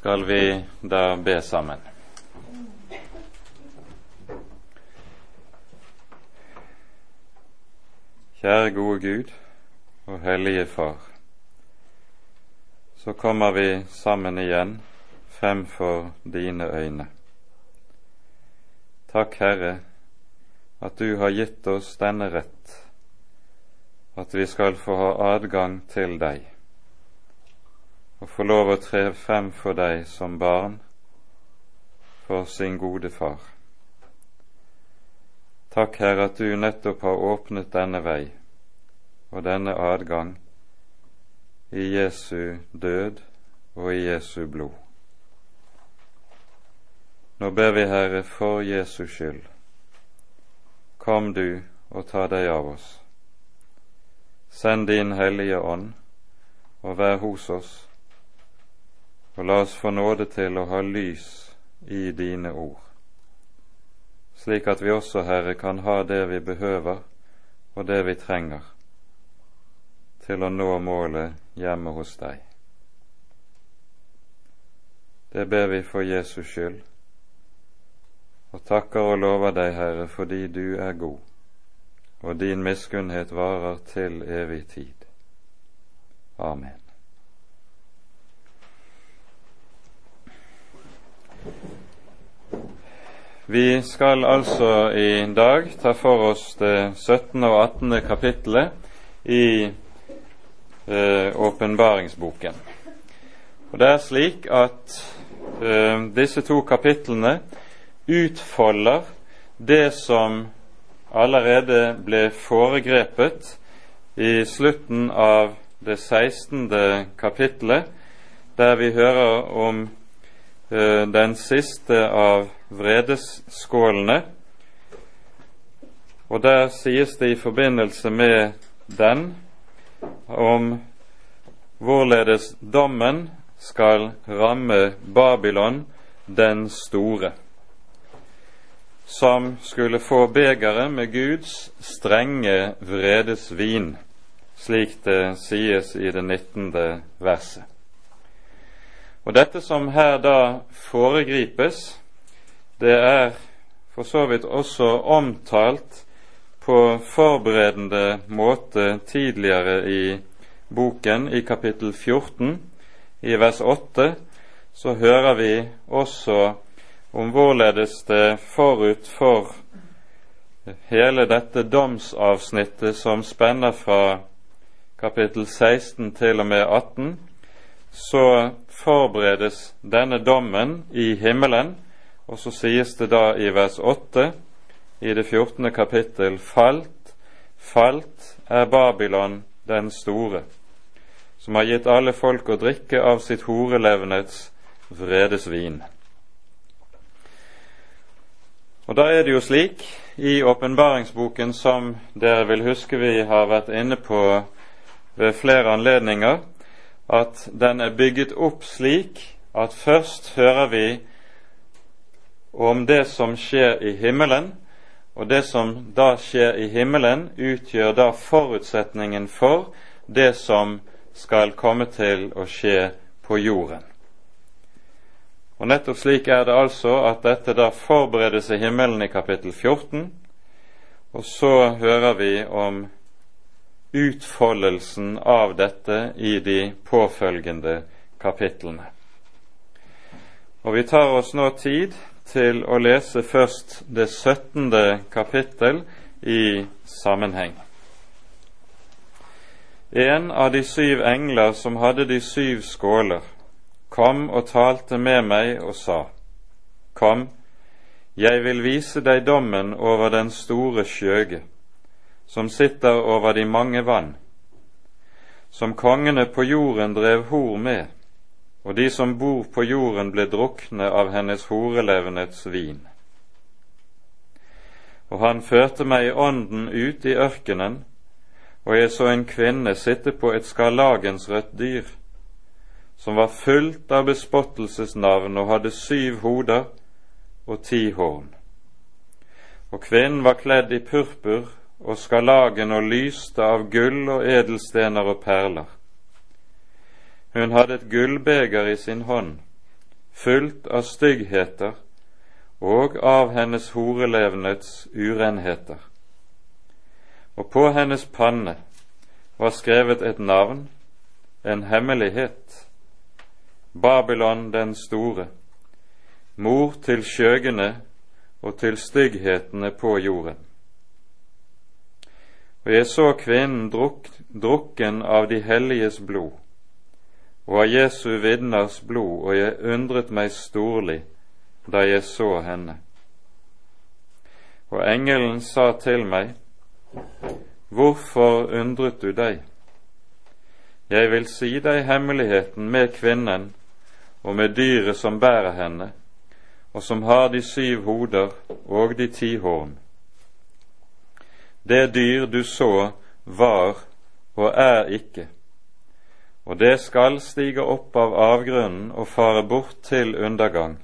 skal vi da be sammen. Kjære gode Gud og Hellige Far. Så kommer vi sammen igjen fremfor dine øyne. Takk, Herre, at du har gitt oss denne rett, at vi skal få ha adgang til deg og få lov å tre frem for deg som barn for sin gode far. Takk, Herre, at du nettopp har åpnet denne vei og denne adgang i Jesu død og i Jesu blod. Nå ber vi, Herre, for Jesu skyld, kom du og ta deg av oss. Send din Hellige Ånd og vær hos oss, og la oss få nåde til å ha lys i dine ord, slik at vi også, Herre, kan ha det vi behøver og det vi trenger til å nå målet hjemme hos deg. Det ber vi for Jesus skyld, og takker og lover deg, Herre, fordi du er god, og din miskunnhet varer til evig tid. Amen. Vi skal altså i dag ta for oss det 17. og 18. kapittelet i Eh, åpenbaringsboken. Og Det er slik at eh, disse to kapitlene utfolder det som allerede ble foregrepet i slutten av det 16. kapittelet, der vi hører om eh, den siste av vredesskålene. Og der sies det i forbindelse med den om hvorledes dommen skal ramme Babylon den store, som skulle få begeret med Guds strenge vredesvin, slik det sies i det 19. verset. Og Dette som her da foregripes, det er for så vidt også omtalt på forberedende måte tidligere i boken, i kapittel 14, i vers 8, så hører vi også om hvorledes det forut for hele dette domsavsnittet som spenner fra kapittel 16 til og med 18, så forberedes denne dommen i himmelen, og så sies det da i vers 8 i det 14. kapittel Falt, falt er Babylon den store, som har gitt alle folk å drikke av sitt horelevnets vredesvin. Og Da er det jo slik i åpenbaringsboken, som dere vil huske vi har vært inne på ved flere anledninger, at den er bygget opp slik at først hører vi om det som skjer i himmelen, og det som da skjer i himmelen, utgjør da forutsetningen for det som skal komme til å skje på jorden. Og Nettopp slik er det altså at dette da forberedes i himmelen i kapittel 14, og så hører vi om utfoldelsen av dette i de påfølgende kapitlene. Og vi tar oss nå tid til å lese først det 17. kapittel i sammenheng. En av de syv engler som hadde de syv skåler, kom og talte med meg og sa, Kom, jeg vil vise deg dommen over den store skjøge, som sitter over de mange vann, som kongene på jorden drev hor med, og de som bor på jorden ble drukne av hennes horelevnets vin. Og han førte meg i ånden ut i ørkenen, og jeg så en kvinne sitte på et skarlagensrødt dyr, som var fullt av bespottelsesnavn og hadde syv hoder og ti horn. Og kvinnen var kledd i purpur og skarlagen og lyste av gull og edelstener og perler hun hadde et gullbeger i sin hånd, fullt av styggheter og av hennes horelevnets urenheter. Og på hennes panne var skrevet et navn, en hemmelighet, Babylon den store, mor til skjøgene og til stygghetene på jorden. Og jeg så kvinnen druk, drukken av de helliges blod, og av Jesu vitners blod, og jeg undret meg storlig da jeg så henne. Og engelen sa til meg, Hvorfor undret du deg? Jeg vil si deg hemmeligheten med kvinnen og med dyret som bærer henne, og som har de syv hoder og de ti horn. Det dyr du så, var og er ikke, og det skal stige opp av avgrunnen og fare bort til undergang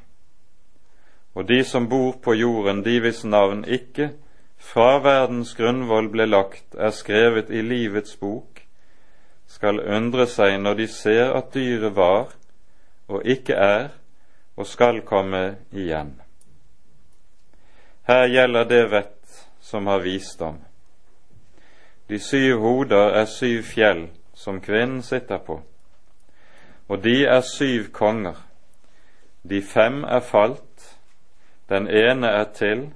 og de som bor på jorden, de hvis navn ikke fra verdens grunnvoll ble lagt, er skrevet i livets bok, skal undre seg når de ser at dyret var og ikke er og skal komme igjen. Her gjelder det vett som har visdom. De syv hoder er syv fjell som kvinnen sitter på, og de er syv konger. De fem er falt, den ene er til,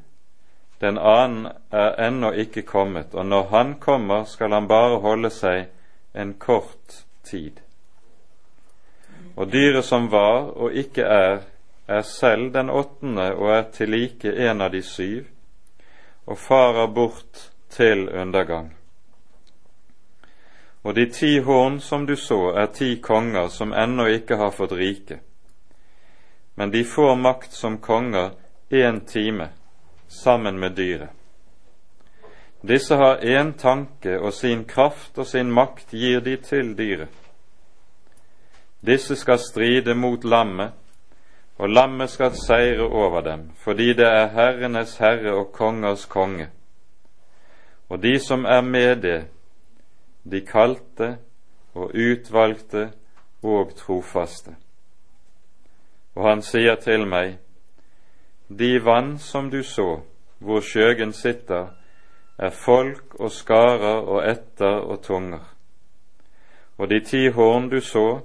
den annen er ennå ikke kommet, og når han kommer, skal han bare holde seg en kort tid. Og dyret som var og ikke er, er selv den åttende og er til like en av de syv, og farer bort til undergang. Og de ti horn som du så, er ti konger som ennå ikke har fått rike, men de får makt som konger én time sammen med dyret. Disse har én tanke, og sin kraft og sin makt gir de til dyret. Disse skal stride mot lammet, og lammet skal seire over dem, fordi det er herrenes herre og kongers konge. Og de som er med det, de kalte og utvalgte og trofaste. Og han sier til meg, de vann som du så, hvor skjøgen sitter, er folk og skarer og etter og tunger. Og de ti horn du så,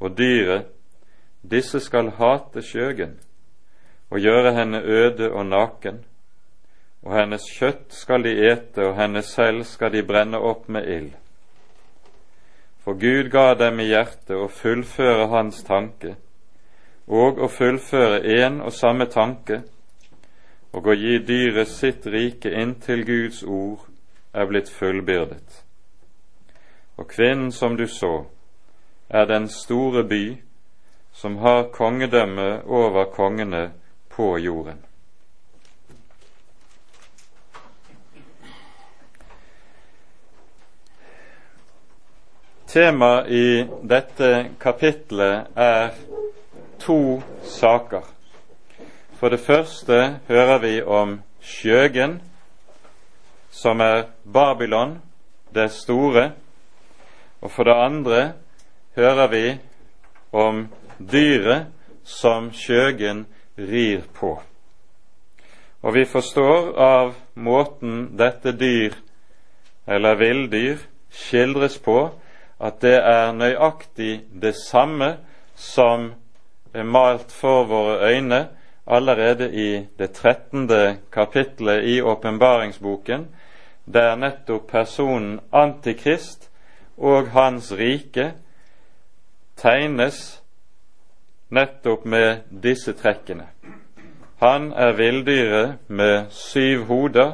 og dyret, disse skal hate skjøgen og gjøre henne øde og naken, og hennes kjøtt skal de ete, og henne selv skal de brenne opp med ild. For Gud ga dem i hjertet å fullføre hans tanke, og å fullføre én og samme tanke, og å gi dyret sitt rike inntil Guds ord er blitt fullbyrdet. Og kvinnen som du så, er den store by som har kongedømme over kongene på jorden. Temaet i dette kapitlet er to saker. For det første hører vi om skjøgen, som er Babylon det store, og for det andre hører vi om dyret som skjøgen rir på. Og vi forstår av måten dette dyr, eller villdyr, skildres på, at det er nøyaktig det samme som er malt for våre øyne allerede i det trettende kapittelet i åpenbaringsboken, der nettopp personen Antikrist og hans rike tegnes nettopp med disse trekkene. Han er villdyret med syv hoder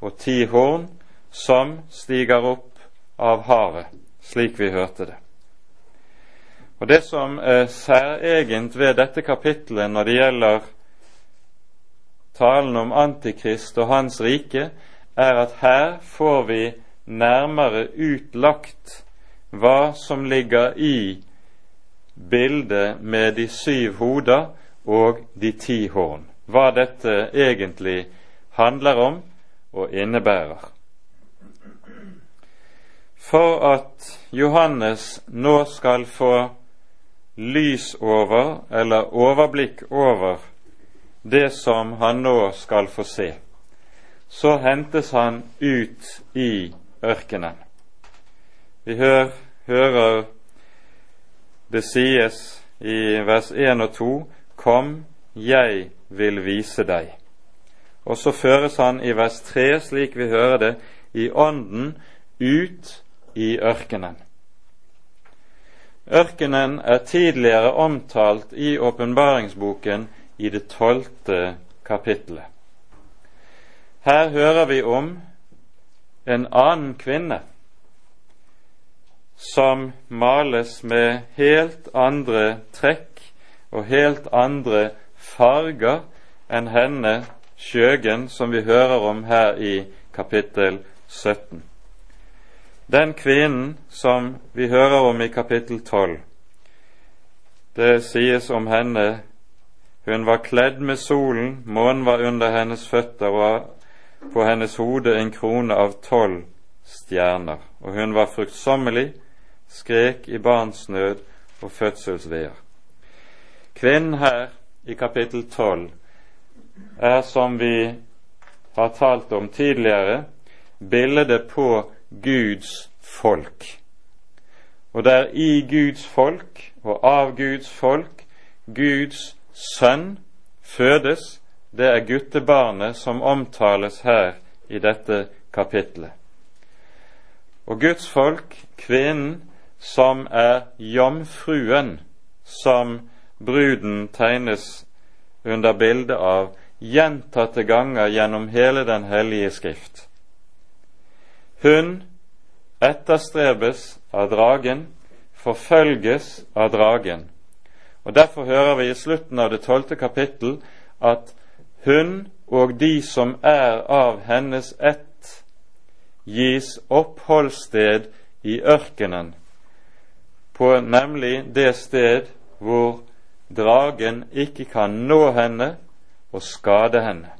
og ti horn, som stiger opp av havet, slik vi hørte det. Og Det som er særegent ved dette kapittelet når det gjelder talen om Antikrist og hans rike, er at her får vi nærmere utlagt hva som ligger i bildet med de syv hoder og de ti horn. Hva dette egentlig handler om og innebærer. For at Johannes nå skal få lys over eller overblikk over det som han nå skal få se, så hentes han ut i ørkenen. Vi hører, hører det sies i vers 1 og 2 Kom, jeg vil vise deg. Og så føres han i vers 3, slik vi hører det, i ånden ut i ørkenen. Ørkenen er tidligere omtalt i åpenbaringsboken i det tolvte kapittelet. Her hører vi om en annen kvinne som males med helt andre trekk og helt andre farger enn henne skjøgen som vi hører om her i kapittel 17. Den kvinnen som vi hører om i kapittel 12, det sies om henne hun var kledd med solen, månen var under hennes føtter, og på hennes hode en krone av tolv stjerner. Og hun var fruktsommelig, skrek i barns nød og fødselsveer. Kvinnen her i kapittel 12 er, som vi har talt om tidligere, bildet på Guds folk. Og det er i Guds folk og av Guds folk Guds sønn fødes, det er guttebarnet som omtales her i dette kapitlet. Og Guds folk, kvinnen, som er jomfruen, som bruden tegnes under bildet av gjentatte ganger gjennom hele Den hellige skrift. Hun etterstrebes av dragen, forfølges av dragen. Og Derfor hører vi i slutten av det tolvte kapittel at hun og de som er av hennes ett, gis oppholdssted i ørkenen, på nemlig det sted hvor dragen ikke kan nå henne og skade henne.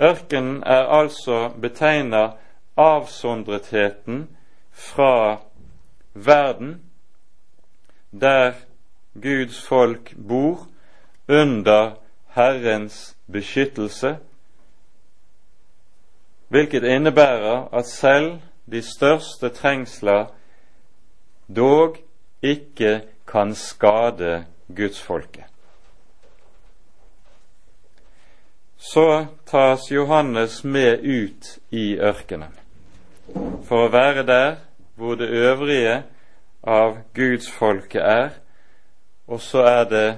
Ørkenen er altså betegner avsondretheten fra verden der Guds folk bor under Herrens beskyttelse, hvilket innebærer at selv de største trengsler dog ikke kan skade gudsfolket. Så tas Johannes med ut i ørkenen for å være der hvor det øvrige av gudsfolket er, og så er det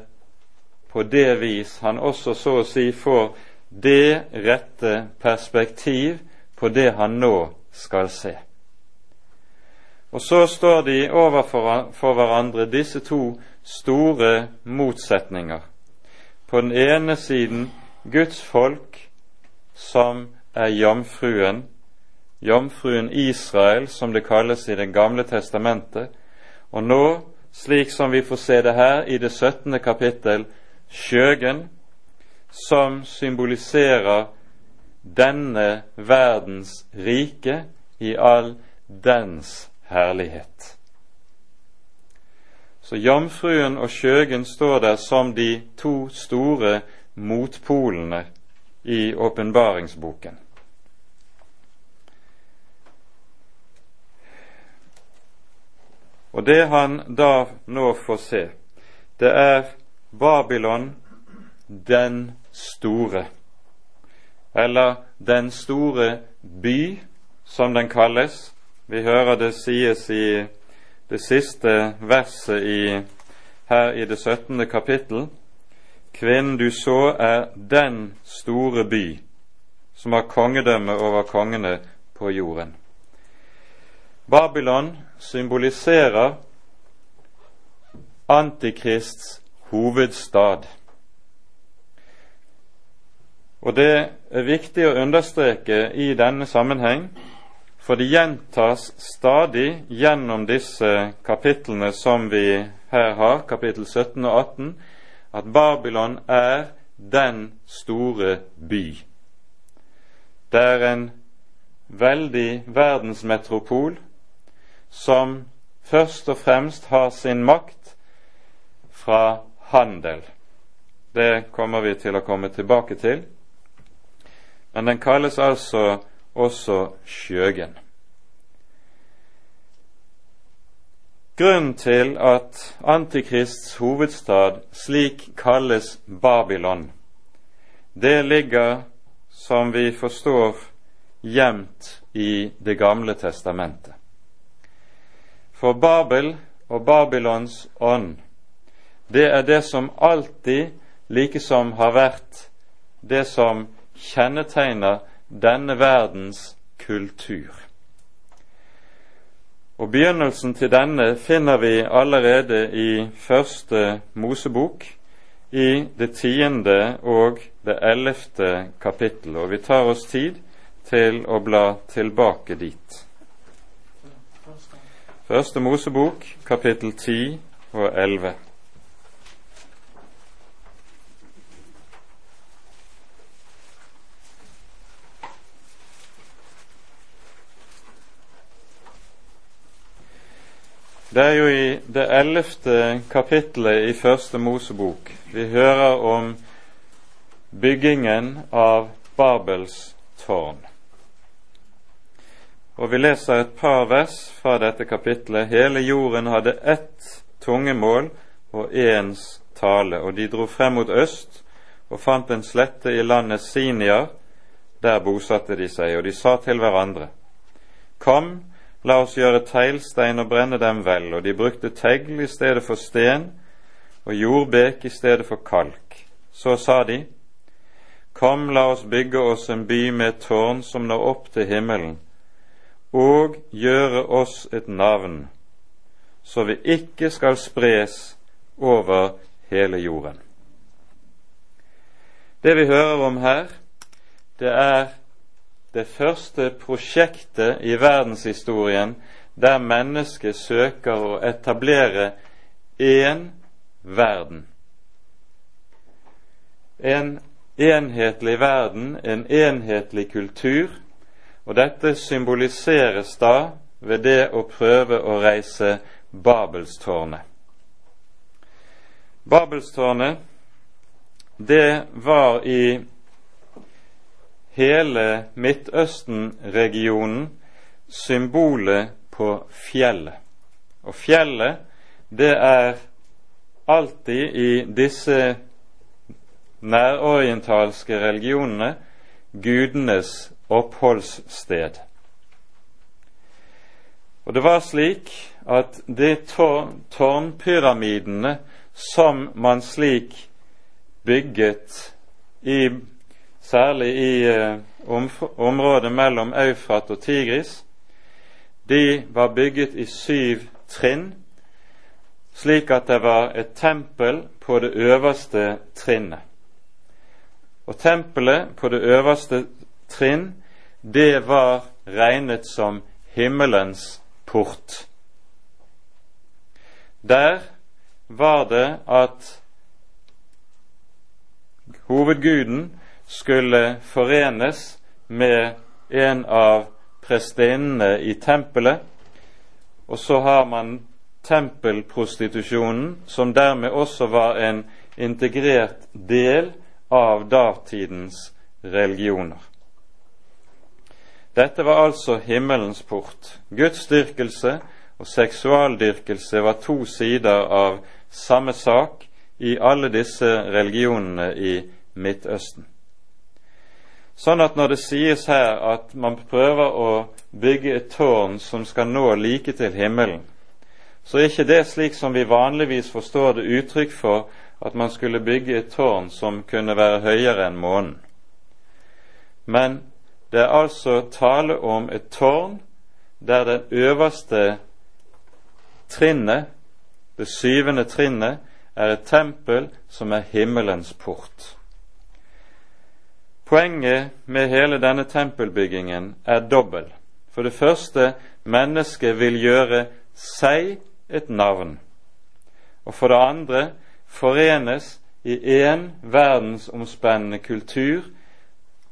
på det vis han også så å si får det rette perspektiv på det han nå skal se. Og så står de overfor hverandre, disse to store motsetninger. På den ene siden Guds folk, som er jomfruen, jomfruen Israel, som det kalles i Det gamle testamentet, og nå, slik som vi får se det her i det 17. kapittel, skjøgen, som symboliserer denne verdens rike i all dens herlighet. Så jomfruen og skjøgen står der som de to store motpolene i åpenbaringsboken. Og det han da nå får se, det er Babylon den store, eller Den store by, som den kalles. Vi hører det sies i det siste verset i, her i det 17. kapittel. Kvinnen du så, er den store by som har kongedømme over kongene på jorden. Babylon symboliserer Antikrists hovedstad. Og Det er viktig å understreke i denne sammenheng, for det gjentas stadig gjennom disse kapitlene som vi her har, kapittel 17 og 18, at Babylon er den store by. Det er en veldig verdensmetropol som først og fremst har sin makt fra handel. Det kommer vi til å komme tilbake til. Men den kalles altså også Skjøgen. Grunnen til at Antikrists hovedstad slik kalles Babylon, det ligger, som vi forstår, gjemt i Det gamle testamentet. For Babel og Babylons ånd, det er det som alltid likesom har vært det som kjennetegner denne verdens kultur. Og Begynnelsen til denne finner vi allerede i første Mosebok, i det tiende og det ellevte kapittel. Og vi tar oss tid til å bla tilbake dit. Første Mosebok, kapittel 10 og 11. Det er jo i det ellevte kapittelet i Første Mosebok vi hører om byggingen av Babels tårn. Og Vi leser et par vers fra dette kapittelet. Hele jorden hadde ett tungemål og ens tale, og de dro frem mot øst og fant en slette i landet Sinia. Der bosatte de seg, og de sa til hverandre:" Kom, La oss gjøre teglstein og brenne dem vel, og de brukte tegl i stedet for sten og jordbek i stedet for kalk. Så sa de, Kom, la oss bygge oss en by med et tårn som når opp til himmelen, og gjøre oss et navn, så vi ikke skal spres over hele jorden. Det vi hører om her, det er det første prosjektet i verdenshistorien der mennesket søker å etablere én verden. En enhetlig verden, en enhetlig kultur, og dette symboliseres da ved det å prøve å reise Babelstårnet. Babelstårnet, det var i hele Midtøsten-regionen symbolet på fjellet. Og fjellet, det er alltid i disse nærorientalske religionene gudenes oppholdssted. Og det var slik at de tårnpyramidene som man slik bygget i særlig i eh, området mellom Eufrat og Tigris, de var bygget i syv trinn, slik at det var et tempel på det øverste trinnet. Og tempelet på det øverste trinn, det var regnet som himmelens port. Der var det at hovedguden skulle forenes med en av prestinnene i tempelet, og så har man tempelprostitusjonen, som dermed også var en integrert del av datidens religioner. Dette var altså himmelens port. Gudsdyrkelse og seksualdyrkelse var to sider av samme sak i alle disse religionene i Midtøsten. Sånn at når det sies her at man prøver å bygge et tårn som skal nå like til himmelen, så er ikke det slik som vi vanligvis forstår det uttrykk for at man skulle bygge et tårn som kunne være høyere enn månen. Men det er altså tale om et tårn der det øverste trinnet, det syvende trinnet, er et tempel som er himmelens port. Poenget med hele denne tempelbyggingen er dobbel. For det første, mennesket vil gjøre seg et navn. Og for det andre, forenes i én verdensomspennende kultur.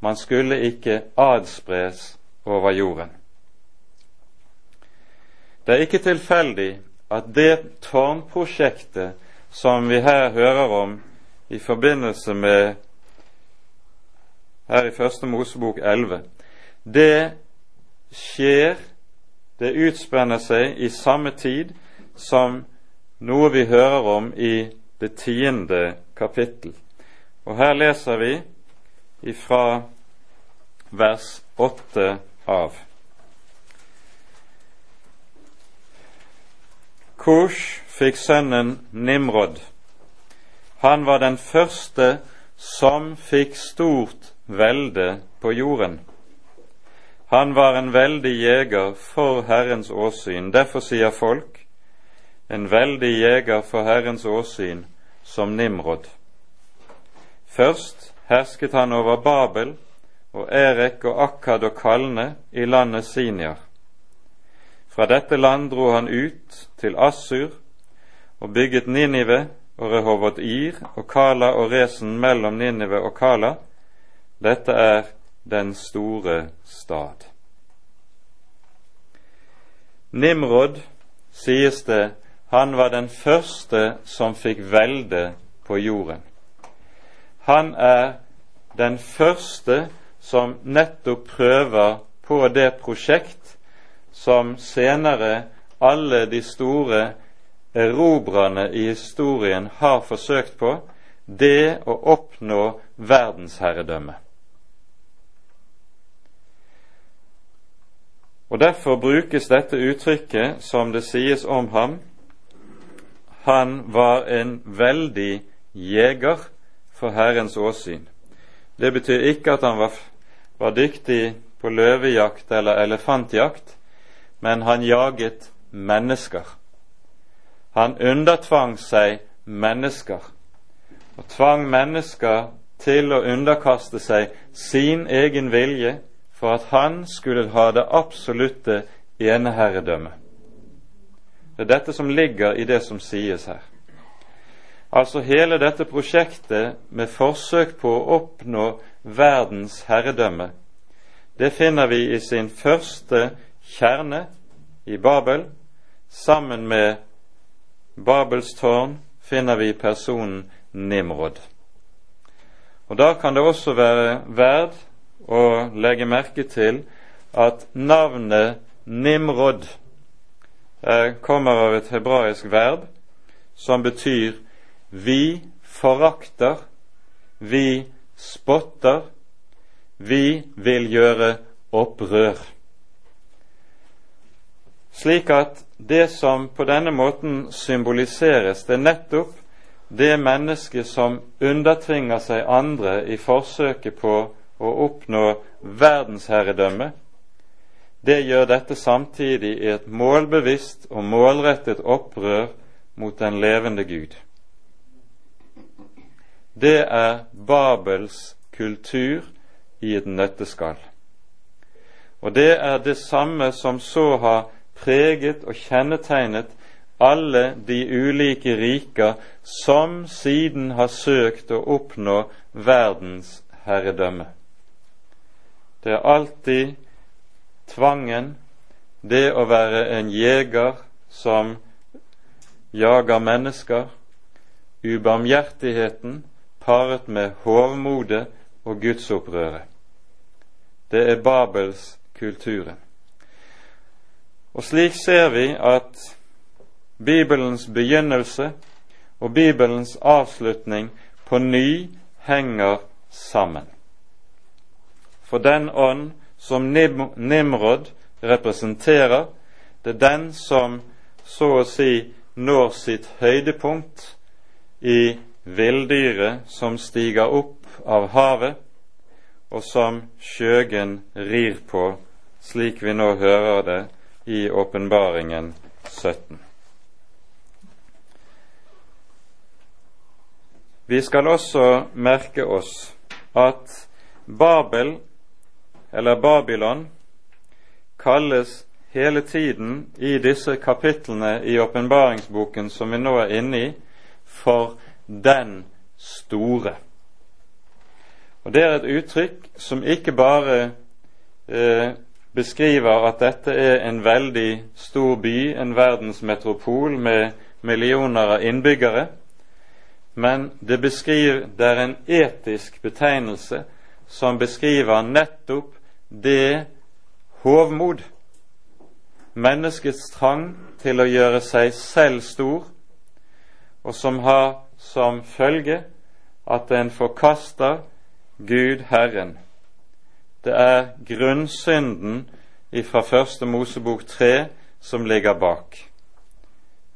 Man skulle ikke adspres over jorden. Det er ikke tilfeldig at det tårnprosjektet som vi her hører om i forbindelse med her i Første Mosebok 11, det skjer, det utspenner seg i samme tid som noe vi hører om i det tiende kapittel. Og her leser vi ifra vers åtte av. Kush fikk sønnen Nimrod. Han var den første som fikk stort velde på jorden. Han var en veldig jeger for Herrens åsyn. Derfor sier folk en veldig jeger for Herrens åsyn som Nimrod. Først hersket han over Babel og Erek og Akkad og Kalne i landet Sinjar. Fra dette land dro han ut til Assur og bygget Ninive og Rehovot Ir og Kala og Resen mellom Ninive og Kala. Dette er den store stad. Nimrod, sies det, han var den første som fikk velde på jorden. Han er den første som nettopp prøver på det prosjekt som senere alle de store erobrerne i historien har forsøkt på, det å oppnå verdensherredømme. Og Derfor brukes dette uttrykket som det sies om ham. Han var en veldig jeger for Herrens åsyn. Det betyr ikke at han var, var dyktig på løvejakt eller elefantjakt, men han jaget mennesker. Han undertvang seg mennesker, og tvang mennesker til å underkaste seg sin egen vilje for at han skulle ha det absolutte eneherredømme. Det er dette som ligger i det som sies her. Altså hele dette prosjektet med forsøk på å oppnå verdens herredømme, det finner vi i sin første kjerne i Babel. Sammen med Babels tårn finner vi personen Nimrod. Og Da kan det også være verd å legge merke til at navnet Nimrod eh, kommer av et hebraisk verb som betyr vi forakter, vi spotter, vi vil gjøre opprør. Slik at det som på denne måten symboliseres, det er nettopp det mennesket som undertvinger seg andre i forsøket på å oppnå verdensherredømme, det gjør dette samtidig i et målbevisst og målrettet opprør mot den levende Gud. Det er Babels kultur i et nøtteskall. Og det er det samme som så har preget og kjennetegnet alle de ulike riker som siden har søkt å oppnå verdens herredømme. Det er alltid tvangen, det å være en jeger som jager mennesker, ubarmhjertigheten paret med hovmodet og gudsopprøret. Det er Babels kulturen. Og slik ser vi at Bibelens begynnelse og Bibelens avslutning på ny henger sammen. For den ånd som Nimrod representerer, det er den som så å si når sitt høydepunkt i villdyret som stiger opp av havet, og som skjøgen rir på, slik vi nå hører det i Åpenbaringen 17. Vi skal også merke oss at Babel, eller Babylon, kalles hele tiden i disse kapitlene i åpenbaringsboken som vi nå er inne i, for Den store. Og Det er et uttrykk som ikke bare eh, beskriver at dette er en veldig stor by, en verdensmetropol med millioner av innbyggere, men det, beskriver, det er en etisk betegnelse som beskriver nettopp det hovmod, menneskets trang til å gjøre seg selv stor, og som har som følge at en forkaster Gud Herren. Det er grunnsynden fra første Mosebok tre som ligger bak.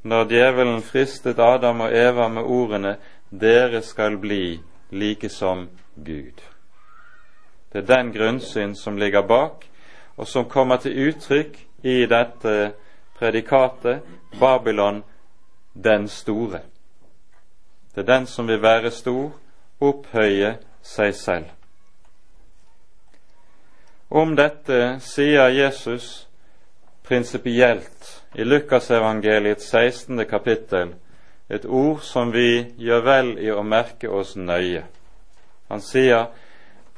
Når djevelen fristet Adam og Eva med ordene 'Dere skal bli like som Gud'. Det er den grunnsyn som ligger bak, og som kommer til uttrykk i dette predikatet Babylon den store. Det er den som vil være stor, opphøye seg selv. Om dette sier Jesus prinsipielt i Lukasevangeliets 16. kapittel et ord som vi gjør vel i å merke oss nøye. Han sier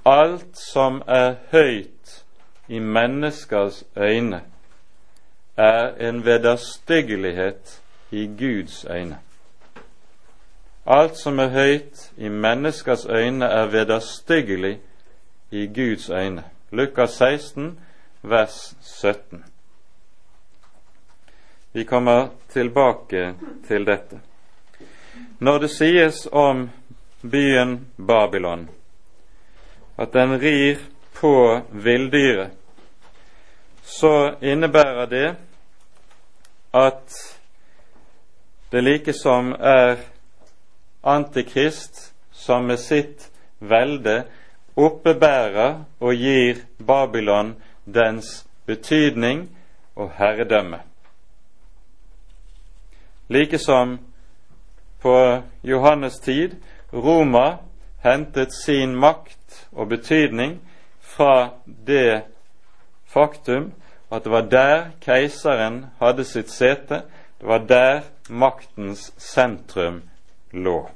alt som er høyt i menneskers øyne, er en vederstyggelighet i Guds øyne. Alt som er høyt i menneskers øyne, er vederstyggelig i Guds øyne. Lukas 16, vers 17. Vi kommer tilbake til dette. Når det sies om byen Babylon at den rir på villdyret, så innebærer det at det likesom er Antikrist som med sitt velde oppebærer og gir Babylon dens betydning og herredømme. Likesom på Johannes tid Roma hentet sin makt og betydning fra det faktum at det var der keiseren hadde sitt sete, det var der maktens sentrum lå.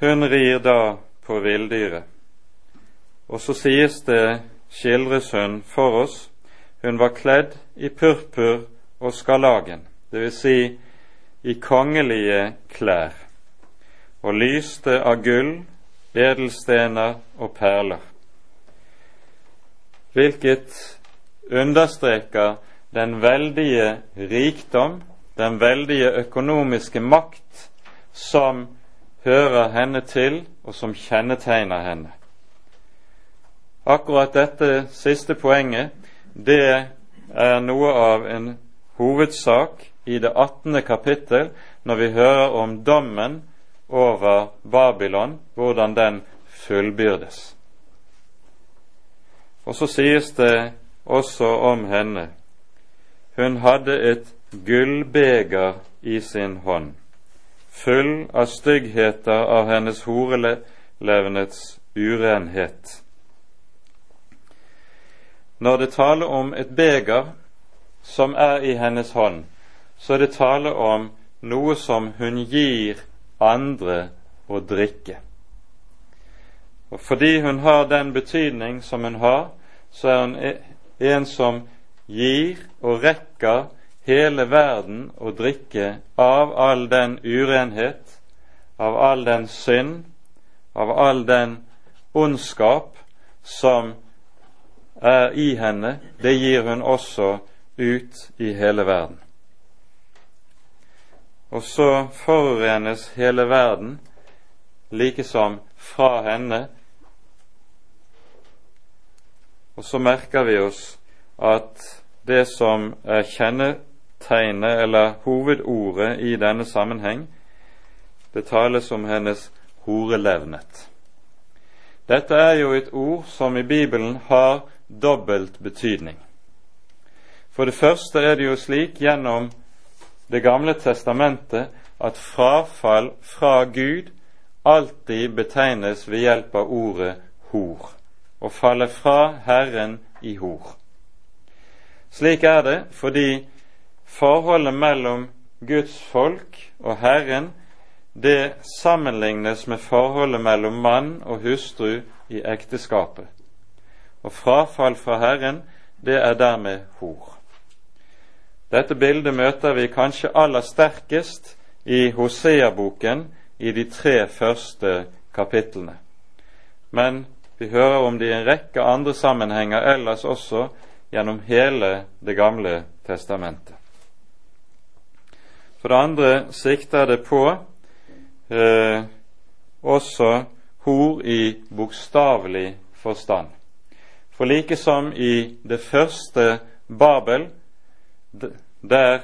Hun rir da på villdyret, og så sies det, skildres hun for oss, hun var kledd i purpur og skarlagen, dvs. Si i kongelige klær, og lyste av gull, edelstener og perler hvilket understreker den veldige rikdom, den veldige økonomiske makt som hører henne til, og som kjennetegner henne. Akkurat dette siste poenget, det er noe av en hovedsak i det 18. kapittel når vi hører om dommen over Babylon, hvordan den fullbyrdes. Og så sies det også om henne hun hadde et gullbeger i sin hånd, full av styggheter av hennes horelevnets urenhet. Når det taler om et beger som er i hennes hånd, så er det tale om noe som hun gir andre å drikke. Og Fordi hun har den betydning som hun har, så er hun e- en som gir og rekker hele verden å drikke av all den urenhet, av all den synd, av all den ondskap som er i henne, det gir hun også ut i hele verden. Og så forurenes hele verden, like som fra henne og så merker vi oss at det som er kjennetegnet eller hovedordet i denne sammenheng, det tales om hennes horelevnet. Dette er jo et ord som i Bibelen har dobbelt betydning. For det første er det jo slik gjennom Det gamle testamentet at frafall fra Gud alltid betegnes ved hjelp av ordet hor og falle fra Herren i hor. Slik er det fordi forholdet mellom Guds folk og Herren det sammenlignes med forholdet mellom mann og hustru i ekteskapet. Og frafall fra Herren, det er dermed hor. Dette bildet møter vi kanskje aller sterkest i Hosea-boken i de tre første kapitlene. Men vi hører om det i en rekke andre sammenhenger ellers også gjennom hele Det gamle testamentet. For det andre sikter det på eh, også hor i bokstavelig forstand. For like som i det første Babel, der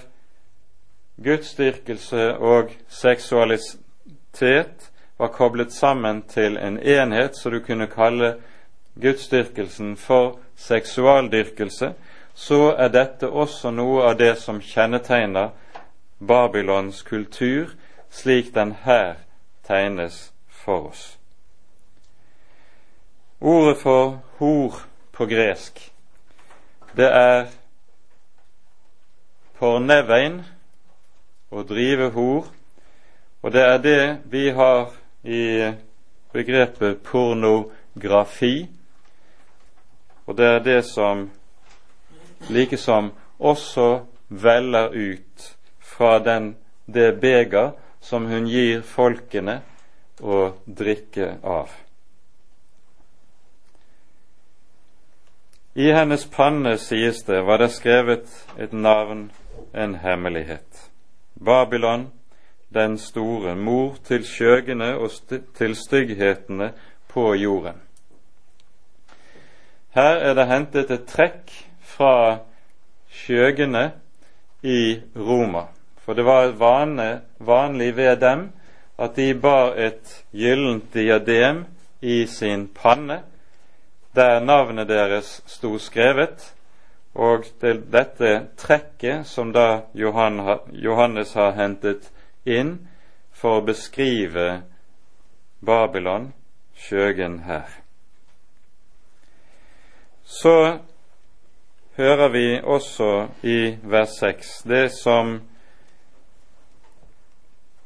gudsdyrkelse og seksualitet var koblet sammen til en enhet, så du kunne kalle gudsdyrkelsen for seksualdyrkelse, så er dette også noe av det som kjennetegner Babylons kultur, slik den her tegnes for oss. Ordet for hor på gresk, det er pornevein, å drive hor, og det er det vi har i begrepet pornografi, og det er det som likesom også veller ut fra den, det beger som hun gir folkene å drikke av. I hennes panne, sies det, var det skrevet et navn, en hemmelighet. Babylon, den store, mor til skjøgene og st til stygghetene på jorden. Her er det hentet et trekk fra skjøgene i Roma, for det var vane, vanlig ved dem at de bar et gyllent diadem i sin panne der navnet deres sto skrevet, og til dette trekket som da Johannes har hentet inn for å beskrive Babylon, skjøgen her. Så hører vi også i vers 6 det som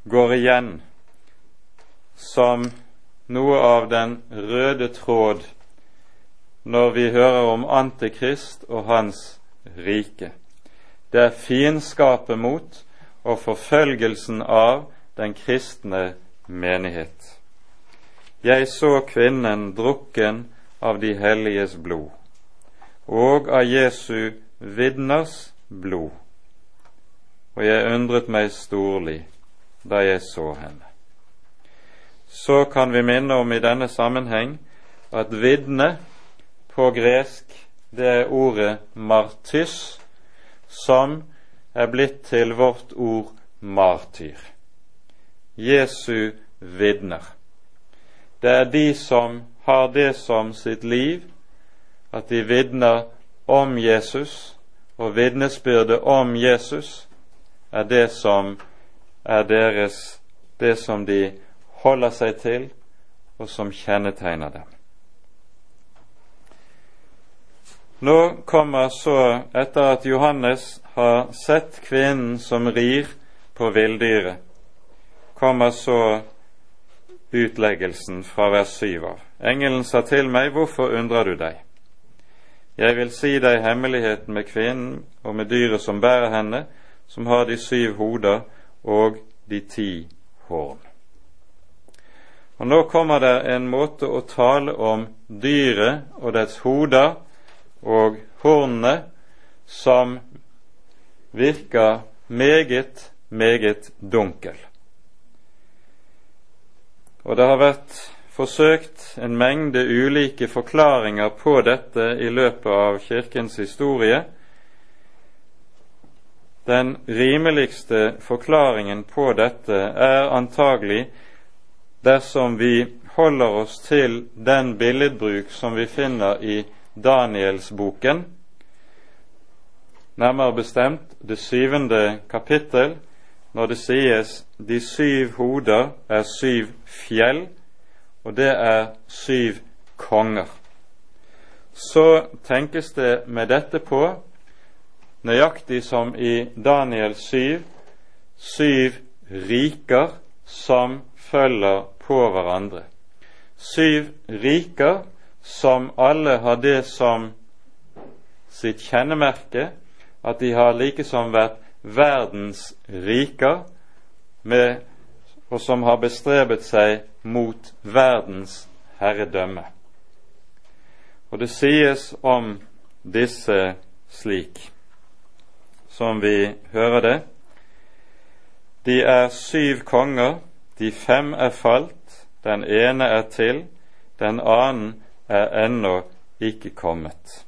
går igjen som noe av den røde tråd når vi hører om Antikrist og hans rike. Det er fiendskapet mot og forfølgelsen av den kristne menighet. Jeg så kvinnen drukken av de helliges blod, og av Jesu vidners blod, og jeg undret meg storlig da jeg så henne. Så kan vi minne om i denne sammenheng at vitne på gresk, det er ordet martys, som er blitt til vårt ord martyr. Jesu vitner. Det er de som har det som sitt liv, at de vitner om Jesus, og vitnesbyrdet om Jesus er det som er deres, det som de holder seg til, og som kjennetegner dem. Nå kommer så, etter at Johannes har sett kvinnen som rir på villdyret, kommer så utleggelsen fra vers 7 av. Engelen sa til meg, hvorfor undrer du deg? Jeg vil si deg hemmeligheten med kvinnen og med dyret som bærer henne, som har de syv hoder og de ti horn. Og Nå kommer det en måte å tale om dyret og dets hoder og hornene som virker meget, meget dunkel. Og det har vært forsøkt en mengde ulike forklaringer på dette i løpet av Kirkens historie. Den rimeligste forklaringen på dette er antagelig dersom vi holder oss til den billedbruk som vi finner i Danielsboken, nærmere bestemt det syvende kapittel, når det sies de syv hoder er syv fjell, og det er syv konger. Så tenkes det med dette på, nøyaktig som i Daniel 7, syv riker som følger på hverandre. syv riker som alle har det som sitt kjennemerke, at de har likesom vært verdens riker, med, og som har bestrebet seg mot verdens herredømme. Og det sies om disse slik, som vi hører det. De er syv konger, de fem er falt, den ene er til, den annen er ennå ikke kommet.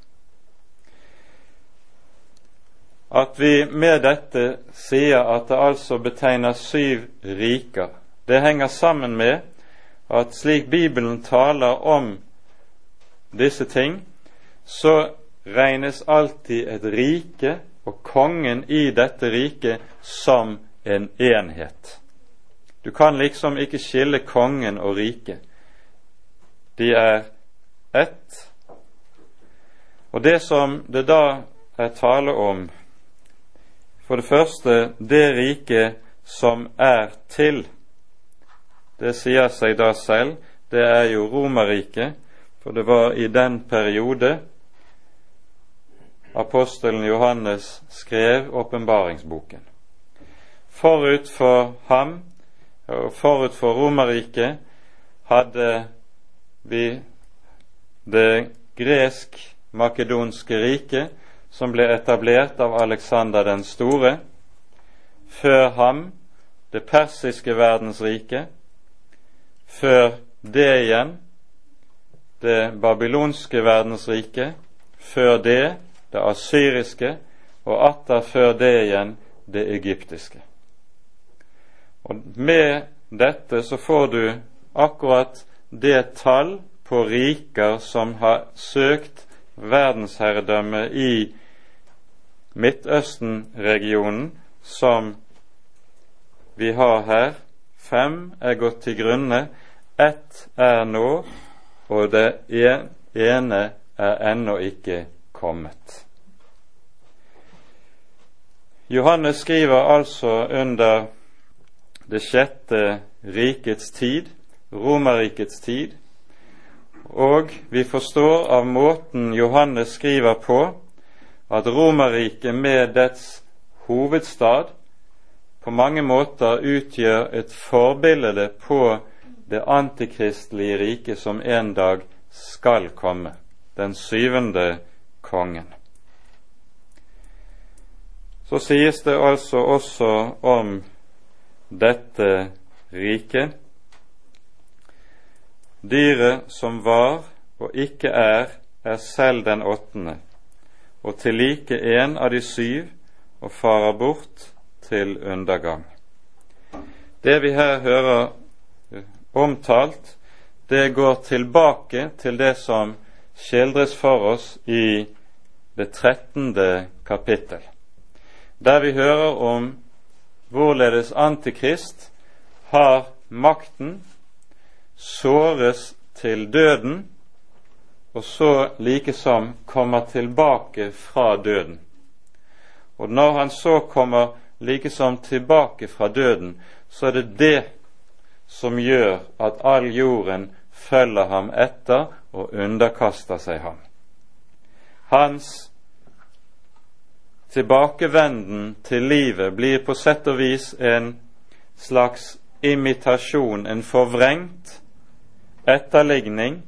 At vi med dette sier at det altså betegner syv riker, det henger sammen med at slik Bibelen taler om disse ting, så regnes alltid et rike og kongen i dette riket som en enhet. Du kan liksom ikke skille kongen og riket. De er ett. Og det som det da er tale om, for det første det riket som er til, det sier seg da selv, det er jo Romerriket, for det var i den periode apostelen Johannes skrev åpenbaringsboken. Forut for ham forut for Romerriket hadde vi det gresk-makedonske riket som ble etablert av Alexander den store. Før ham det persiske verdensriket. Før det igjen det babylonske verdensriket. Før det det asyriske, og atter før det igjen det egyptiske. Og Med dette så får du akkurat det tall på riker som har søkt verdensherredømme i Midtøsten-regionen, som vi har her. Fem er gått til grunne, ett er nå, og det ene er ennå ikke kommet. Johannes skriver altså under det sjette rikets tid, Romerrikets tid, og vi forstår av måten Johannes skriver på, at Romerriket med dets hovedstad på mange måter utgjør et forbilde på det antikristelige riket som en dag skal komme, den syvende kongen. Så sies det altså også om dette riket Dyret som var og ikke er, er selv den åttende, og til like en av de syv, og farer bort til undergang. Det vi her hører eh, omtalt, det går tilbake til det som skildres for oss i det trettende kapittel, der vi hører om hvorledes Antikrist har makten, såres til døden, og så likesom kommer tilbake fra døden. Og når han så kommer likesom tilbake fra døden, så er det det som gjør at all jorden følger ham etter og underkaster seg ham. Hans tilbakevenden til livet blir på sett og vis en slags imitasjon, en forvrengt etterligning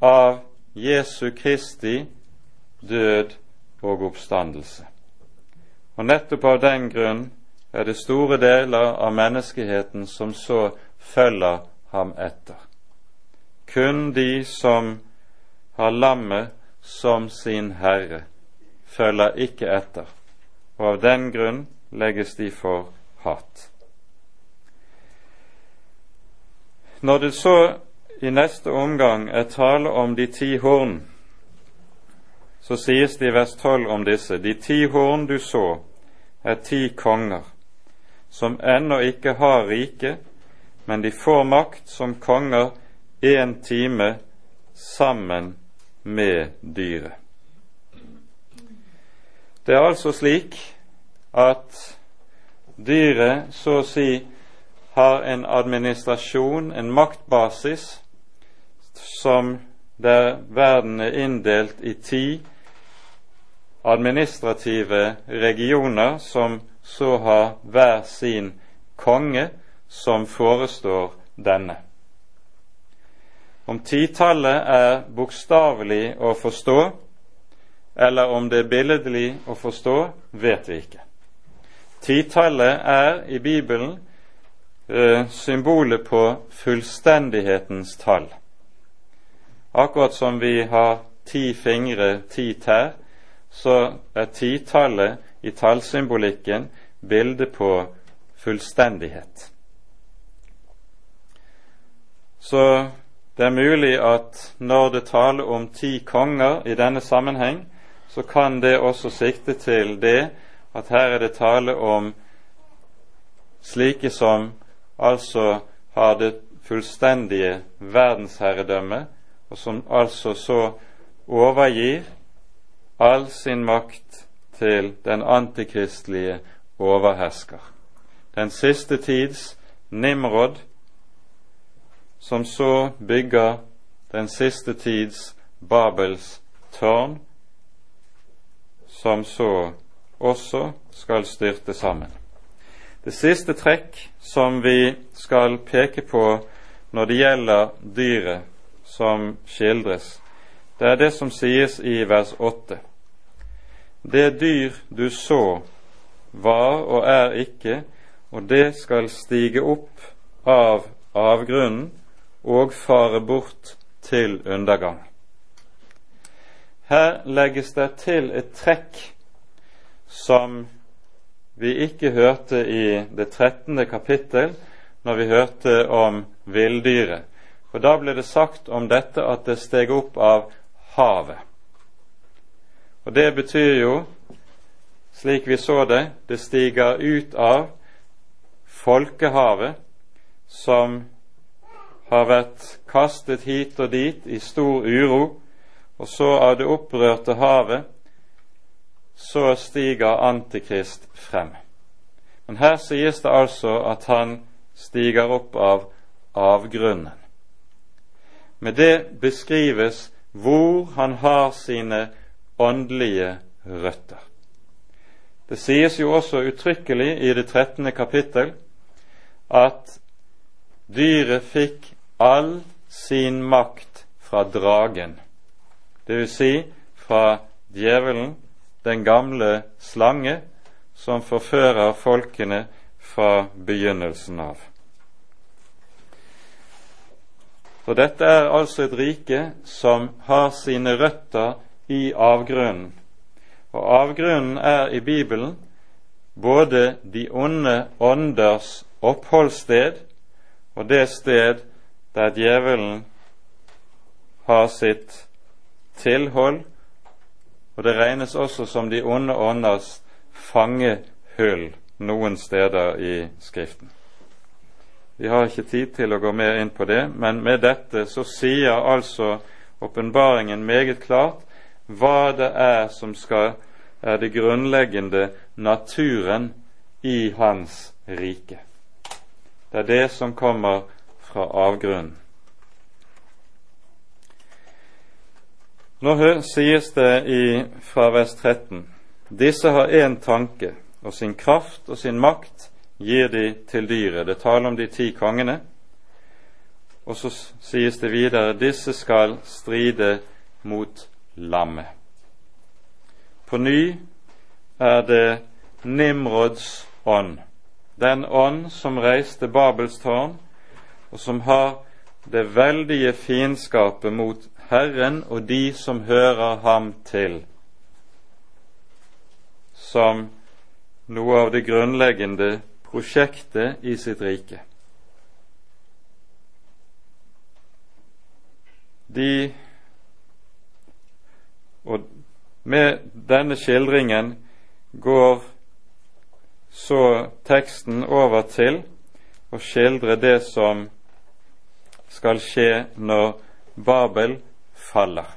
av Jesu Kristi død og oppstandelse. Og nettopp av den grunn er det store deler av menneskeheten som så følger ham etter. Kun de som har lammet som sin herre, følger ikke etter, og av den grunn legges de for hat. Når det så i neste omgang er tale om de ti horn, så sies det i vers 12 om disse De ti horn du så, er ti konger, som ennå ikke har rike, men de får makt som konger én time sammen med dyret. Det er altså slik at dyret så å si har en administrasjon, en maktbasis, som der verden er inndelt i ti administrative regioner som så har hver sin konge som forestår denne. Om titallet er bokstavelig å forstå, eller om det er billedlig å forstå, vet vi ikke. Titallet er i Bibelen eh, symbolet på fullstendighetens tall. Akkurat som vi har ti fingre, ti tær, så er titallet i tallsymbolikken bildet på fullstendighet. Så det er mulig at når det taler om ti konger i denne sammenheng, så kan det også sikte til det at her er det tale om slike som altså har det fullstendige verdensherredømme, og som altså så overgir all sin makt til den antikristelige overhersker. Den siste tids Nimrod, som så bygger den siste tids Babels tårn, som så også skal styrte sammen. Det siste trekk som vi skal peke på når det gjelder dyret som skildres, det er det som sies i vers 8. Det dyr du så, var og er ikke, og det skal stige opp av avgrunnen og fare bort til undergang. Her legges det til et trekk som vi ikke hørte i det 13. kapittel når vi hørte om villdyret. For da ble det sagt om dette at det steg opp av havet. Og det betyr jo, slik vi så det, det stiger ut av folkehavet, som har vært kastet hit og dit i stor uro, og så av det opprørte havet så stiger Antikrist frem. Men her sies det altså at han stiger opp av avgrunnen. Med det beskrives hvor han har sine åndelige røtter. Det sies jo også uttrykkelig i det 13. kapittel at dyret fikk all sin makt fra dragen, dvs. Si fra djevelen den gamle slange som forfører folkene fra begynnelsen av. For dette er altså et rike som har sine røtter i avgrunnen. Og avgrunnen er i Bibelen både de onde ånders oppholdssted og det sted der djevelen har sitt tilhold og det regnes også som de onde ånders fangehull noen steder i Skriften. Vi har ikke tid til å gå mer inn på det, men med dette så sier altså åpenbaringen meget klart hva det er som skal er det grunnleggende naturen i Hans rike. Det er det som kommer fra avgrunnen. Nå sies det i, fra vers 13 disse har én tanke, og sin kraft og sin makt gir de til dyret. Det taler om de ti kongene. Og så sies det videre disse skal stride mot lammet. På ny er det Nimrods ånd, den ånd som reiste Babels tårn, og som har det veldige fiendskapet mot Herren og de som hører ham til, som noe av det grunnleggende prosjektet i sitt rike. De Og med denne skildringen går så teksten over til å skildre det som skal skje når Babel faller.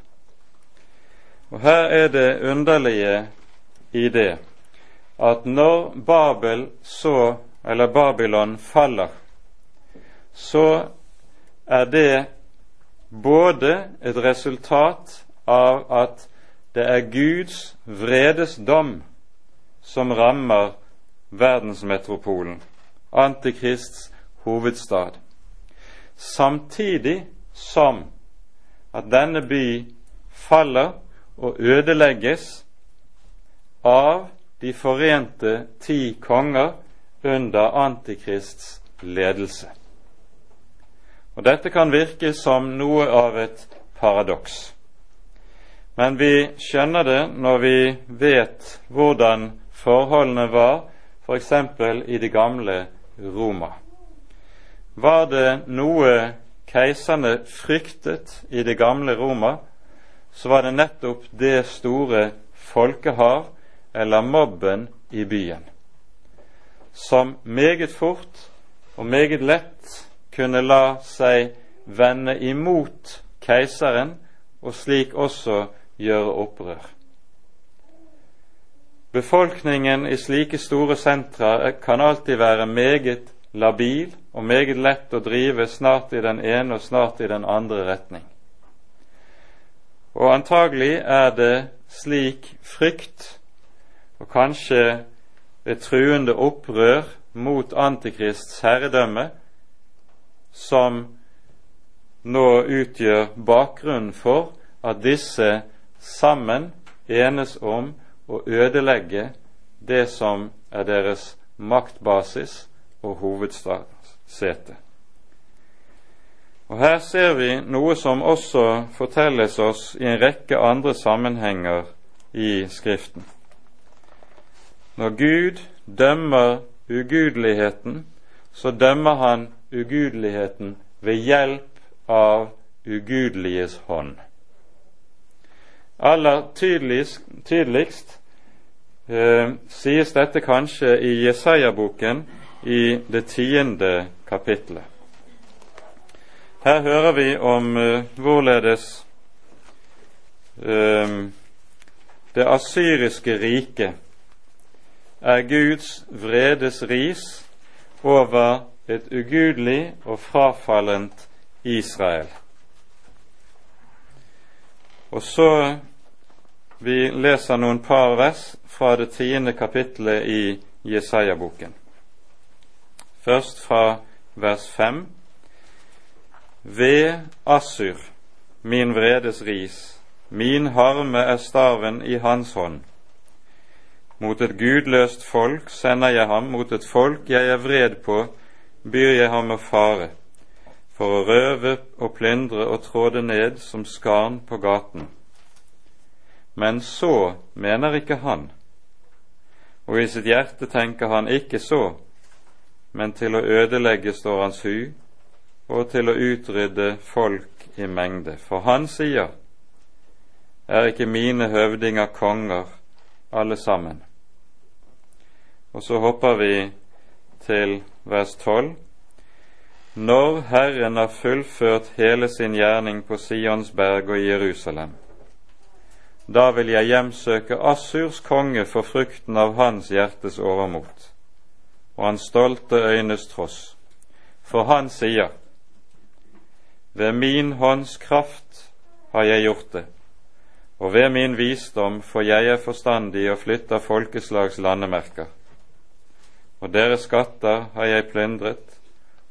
Og Her er det underlige i det at når Babel så, eller Babylon faller, så er det både et resultat av at det er Guds vredesdom som rammer verdensmetropolen, Antikrists hovedstad, samtidig som at denne by faller og ødelegges av de forente ti konger under Antikrists ledelse. Og Dette kan virke som noe av et paradoks. Men vi skjønner det når vi vet hvordan forholdene var f.eks. i det gamle Roma. Var det noe keiserne fryktet i det gamle Roma, så var det nettopp det store folkehav, eller mobben, i byen, som meget fort og meget lett kunne la seg vende imot keiseren, og slik også gjøre opprør. Befolkningen i slike store sentra kan alltid være meget labil og meget lett å drive snart i den ene og snart i den andre retning. Og antagelig er det slik frykt, og kanskje et truende opprør mot Antikrists herredømme, som nå utgjør bakgrunnen for at disse sammen enes om å ødelegge det som er deres maktbasis og hovedsete. Og Her ser vi noe som også fortelles oss i en rekke andre sammenhenger i Skriften. Når Gud dømmer ugudeligheten, så dømmer han ugudeligheten ved hjelp av ugudeliges hånd. Aller tydeligst, tydeligst eh, sies dette kanskje i Jesaja-boken i det tiende kapitlet. Her hører vi om eh, hvorledes eh, det asyriske riket er Guds vredes ris over et ugudelig og frafallent Israel. Og så vi leser noen par vers fra det tiende kapittelet i Jesaja-boken. Først fra vers 5. Ved Assur, min vredes ris, min harme er staven i hans hånd. Mot et gudløst folk sender jeg ham, mot et folk jeg er vred på, byr jeg ham å fare, for å røve og plyndre og tråde ned som skarn på gaten. Men så mener ikke han, og i sitt hjerte tenker han ikke så, men til å ødelegge står hans hu, og til å utrydde folk i mengde. For han sier, er ikke mine høvdinger konger alle sammen? Og så hopper vi til vers 12. Når Herren har fullført hele sin gjerning på Sionsberg og Jerusalem, da vil jeg hjemsøke Assurs konge for frukten av hans hjertes overmot og hans stolte øynes tross. For han sier, Ved min hånds kraft har jeg gjort det, og ved min visdom for jeg er forstandig og flytter folkeslags landemerker. Og deres skatter har jeg plyndret,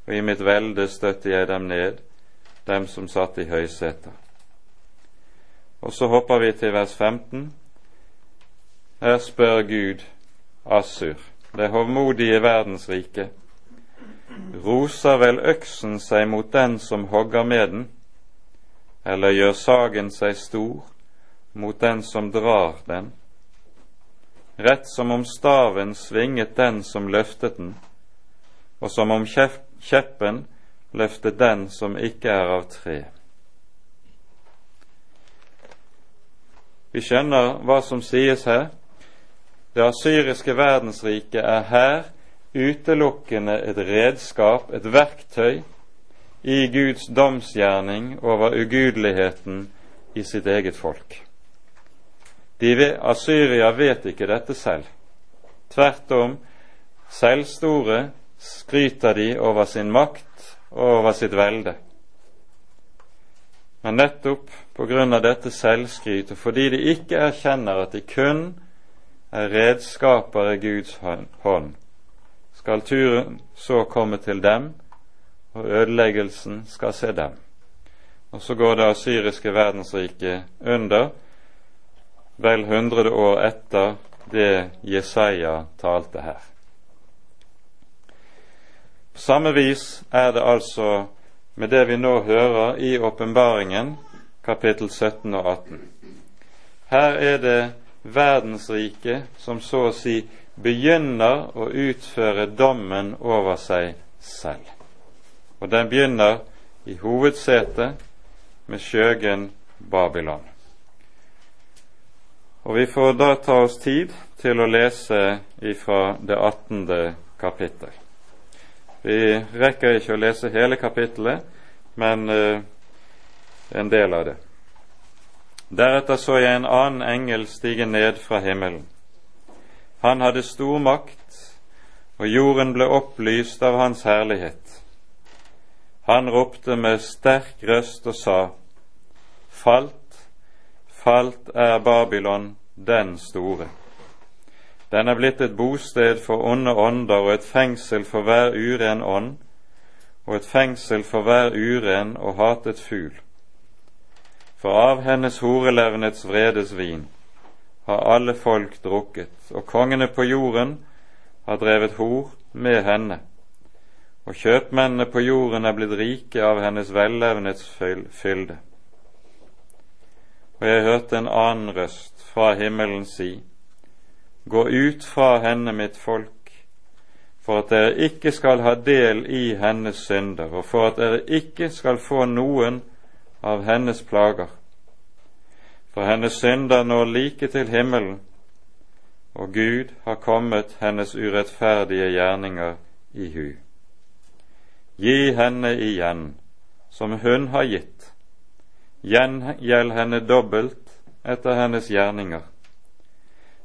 og i mitt velde støtter jeg dem ned, dem som satt i høyseter. Og så hopper vi til vers 15. Her spør Gud Assur det hovmodige verdensrike, roser vel øksen seg mot den som hogger med den, eller gjør sagen seg stor mot den som drar den, rett som om staven svinget den som løftet den, og som om kjeppen løftet den som ikke er av tre. Vi skjønner hva som sies her, det asyriske verdensriket er her utelukkende et redskap, et verktøy, i Guds domsgjerning over ugudeligheten i sitt eget folk. De Asyria vet ikke dette selv. Tvert om, selvstore skryter de over sin makt og over sitt velde. Men nettopp på grunn av dette selvskryt, og fordi de ikke erkjenner at de kun er redskaper i Guds hånd, skal turen så komme til dem, og ødeleggelsen skal se dem. Og så går det asyriske verdensriket under, vel hundrede år etter det Jesaja talte her. På samme vis er det altså med det vi nå hører i åpenbaringen, kapittel 17 og 18. Her er det verdensriket som så å si begynner å utføre dommen over seg selv. Og den begynner i hovedsetet med skjøgen Babylon. Og Vi får da ta oss tid til å lese ifra det 18. kapittel. Vi rekker ikke å lese hele kapittelet, men uh, en del av det. Deretter så jeg en annen engel stige ned fra himmelen. Han hadde stor makt, og jorden ble opplyst av hans herlighet. Han ropte med sterk røst og sa:" Falt, falt er Babylon den store. Den er blitt et bosted for onde ånder og et fengsel for hver uren ånd, og et fengsel for hver uren og hatet fugl. For av hennes horelevnets vredes vin har alle folk drukket, og kongene på jorden har drevet hor med henne, og kjøpmennene på jorden er blitt rike av hennes vellevnets fylde. Og jeg hørte en annen røst fra himmelen si:" Gå ut fra henne, mitt folk, for at dere ikke skal ha del i hennes synder, og for at dere ikke skal få noen av hennes plager. For hennes synder når like til himmelen, og Gud har kommet hennes urettferdige gjerninger i hu. Gi henne igjen, som hun har gitt. Gjengjeld henne dobbelt etter hennes gjerninger.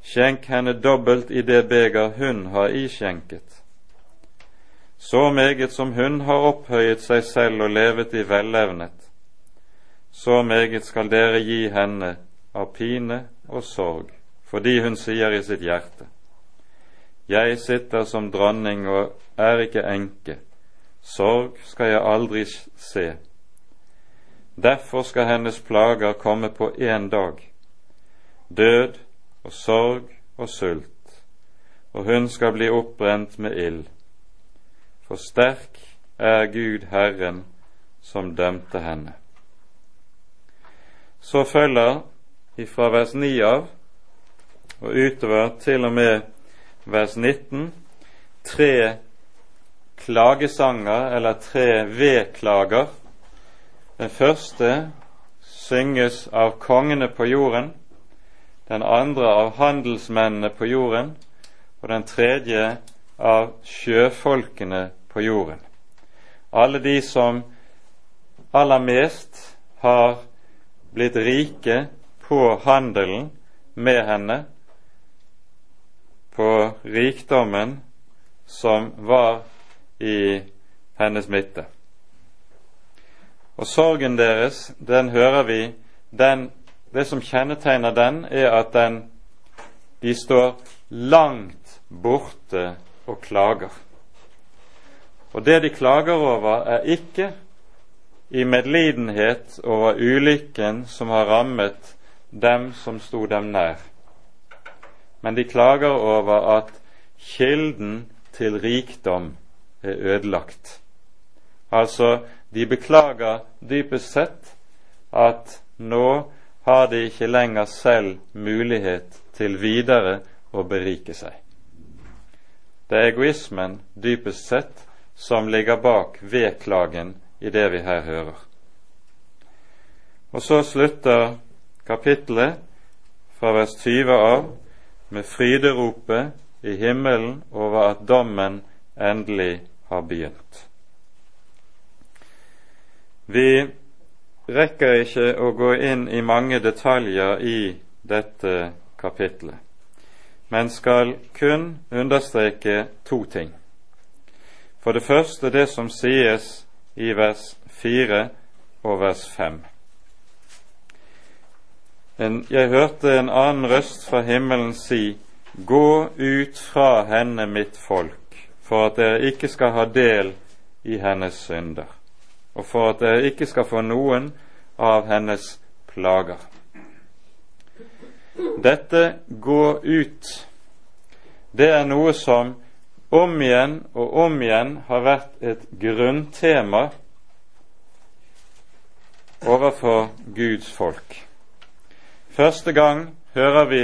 Skjenk henne dobbelt i det beger hun har iskjenket. Så meget som hun har opphøyet seg selv og levet i velevnet, så meget skal dere gi henne av pine og sorg, fordi hun sier i sitt hjerte:" Jeg sitter som dronning og er ikke enke, sorg skal jeg aldri se. Derfor skal hennes plager komme på én dag, død og sorg og sult, og hun skal bli oppbrent med ild. For sterk er Gud Herren som dømte henne. Så følger ifra vers 9 av og utover til og med vers 19 tre klagesanger, eller tre vedklager. Den første synges av kongene på jorden, den andre av handelsmennene på jorden, og den tredje av sjøfolkene på jorden. Alle de som aller mest har blitt rike på handelen med henne, på rikdommen som var i hennes midte. Og sorgen deres, den hører vi den, Det som kjennetegner den, er at den, de står langt borte og klager. Og det de klager over, er ikke i medlidenhet over ulykken som har rammet dem som sto dem nær. Men de klager over at kilden til rikdom er ødelagt. Altså, de beklager dypest sett at nå har de ikke lenger selv mulighet til videre å berike seg. Det er egoismen dypest sett som ligger bak vedklagen i det vi her hører. Og så slutter kapittelet fra vers 20 av med fryderopet i himmelen over at dommen endelig har begynt. Vi rekker ikke å gå inn i mange detaljer i dette kapitlet, men skal kun understreke to ting. For det første det som sies i vers 4 og vers 5. en, jeg hørte en annen røst fra himmelen si, Gå ut fra henne, mitt folk, for at dere ikke skal ha del i hennes synder, og for at dere ikke skal få noen av hennes plager. Dette gå ut, det er noe som om igjen og om igjen har vært et grunntema overfor Guds folk. Første gang hører vi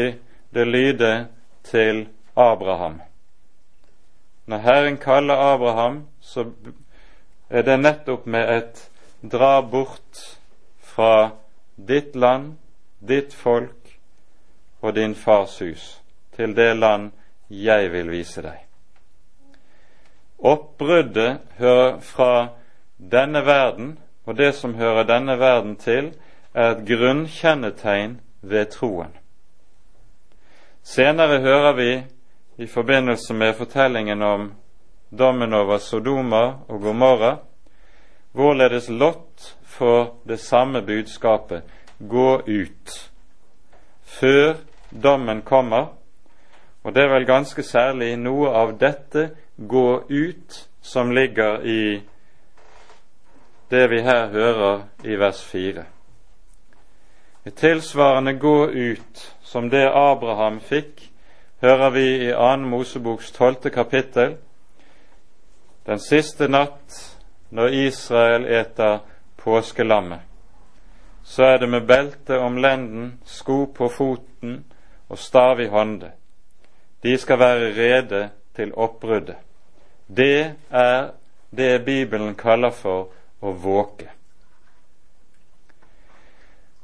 det lyde til Abraham. Når Herren kaller Abraham, så er det nettopp med et dra bort fra ditt land, ditt folk og din fars hus, til det land jeg vil vise deg. Oppbruddet hører fra denne verden, og det som hører denne verden til, er et grunnkjennetegn ved troen. Senere hører vi i forbindelse med fortellingen om dommen over Sodoma og Gomorra, hvorledes Lot får det samme budskapet gå ut før dommen kommer, og det er vel ganske særlig noe av dette gå ut som ligger i det vi her hører i vers 4. Et tilsvarende gå ut som det Abraham fikk, hører vi i 2. Moseboks 12. kapittel. Den siste natt når Israel eter påskelammet, så er det med belte om lenden, sko på foten og stav i hånde. De skal være rede til oppbruddet. Det er det Bibelen kaller for å våke.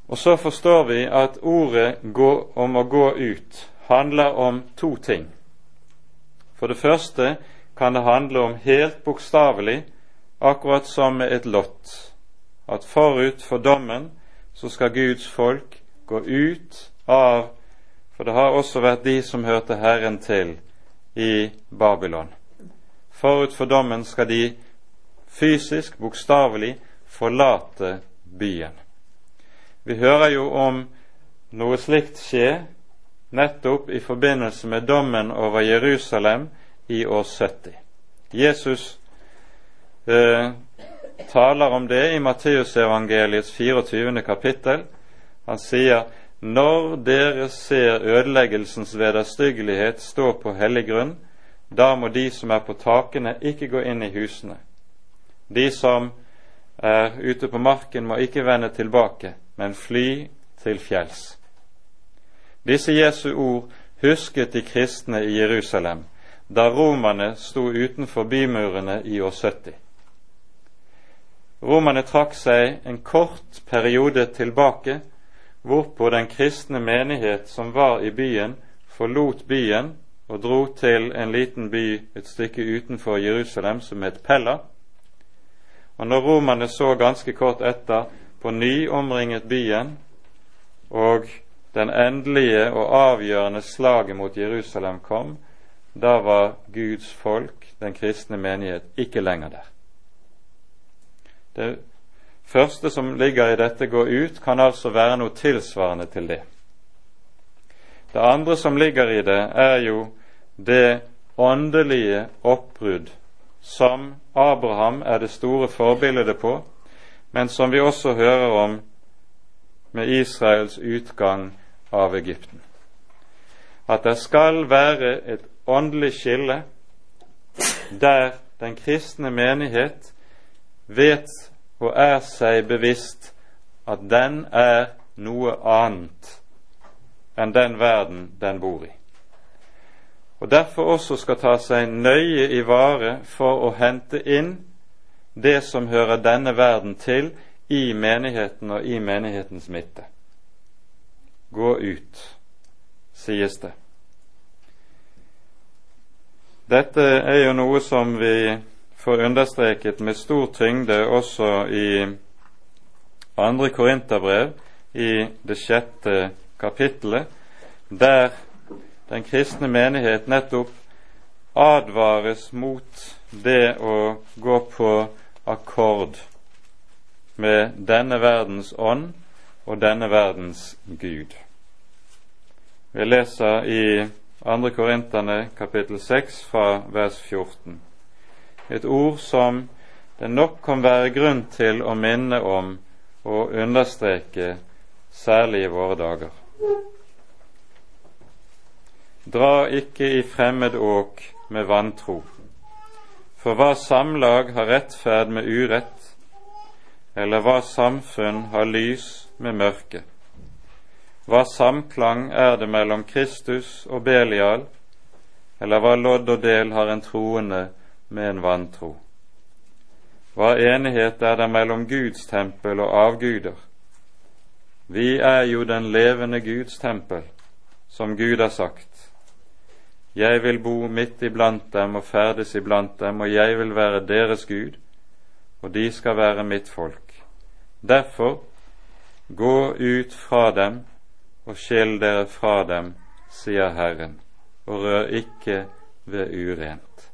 Og så forstår vi at ordet om å gå ut handler om to ting. For det første kan det handle om helt bokstavelig, akkurat som med et lott, at forut for dommen så skal Guds folk gå ut av For det har også vært de som hørte Herren til i Babylon. Forut for dommen skal de fysisk, bokstavelig, forlate byen. Vi hører jo om noe slikt skje nettopp i forbindelse med dommen over Jerusalem i år 70. Jesus eh, taler om det i Matteusevangeliets 24. kapittel. Han sier når dere ser ødeleggelsens vederstyggelighet stå på hellig grunn, da må de som er på takene, ikke gå inn i husene. De som er ute på marken, må ikke vende tilbake, men fly til fjells. Disse Jesu ord husket de kristne i Jerusalem da romerne sto utenfor bymurene i år 70. Romerne trakk seg en kort periode tilbake, hvorpå den kristne menighet som var i byen, forlot byen og dro til en liten by et stykke utenfor Jerusalem som het Pella. Og når romerne så ganske kort etter på ny omringet byen, og den endelige og avgjørende slaget mot Jerusalem kom, da var Guds folk, den kristne menighet, ikke lenger der. Det første som ligger i dette gå ut, kan altså være noe tilsvarende til det. Det andre som ligger i det, er jo det åndelige oppbrudd som Abraham er det store forbildet på, men som vi også hører om med Israels utgang av Egypten. At det skal være et åndelig skille der den kristne menighet vet og er seg bevisst at den er noe annet enn den verden den bor i. Og derfor også skal ta seg nøye i vare for å hente inn det som hører denne verden til, i menigheten og i menighetens midte. Gå ut, sies det. Dette er jo noe som vi får understreket med stor tyngde også i andre Korinterbrev, i det sjette kapittelet, der den kristne menighet nettopp advares mot det å gå på akkord med denne verdens ånd og denne verdens Gud. Vi leser i 2. Korinterne kapittel 6 fra vers 14. Et ord som det nok kan være grunn til å minne om og understreke, særlig i våre dager. Dra ikke i fremmed åk med vantro, for hva samlag har rettferd med urett, eller hva samfunn har lys med mørke? Hva samklang er det mellom Kristus og Belial, eller hva lodd og del har en troende med en vantro? Hva enighet er det mellom Guds tempel og avguder? Vi er jo den levende Guds tempel, som Gud har sagt. Jeg vil bo midt iblant dem og ferdes iblant dem, og jeg vil være deres Gud, og de skal være mitt folk. Derfor, gå ut fra dem og skill dere fra dem, sier Herren, og rør ikke ved urent.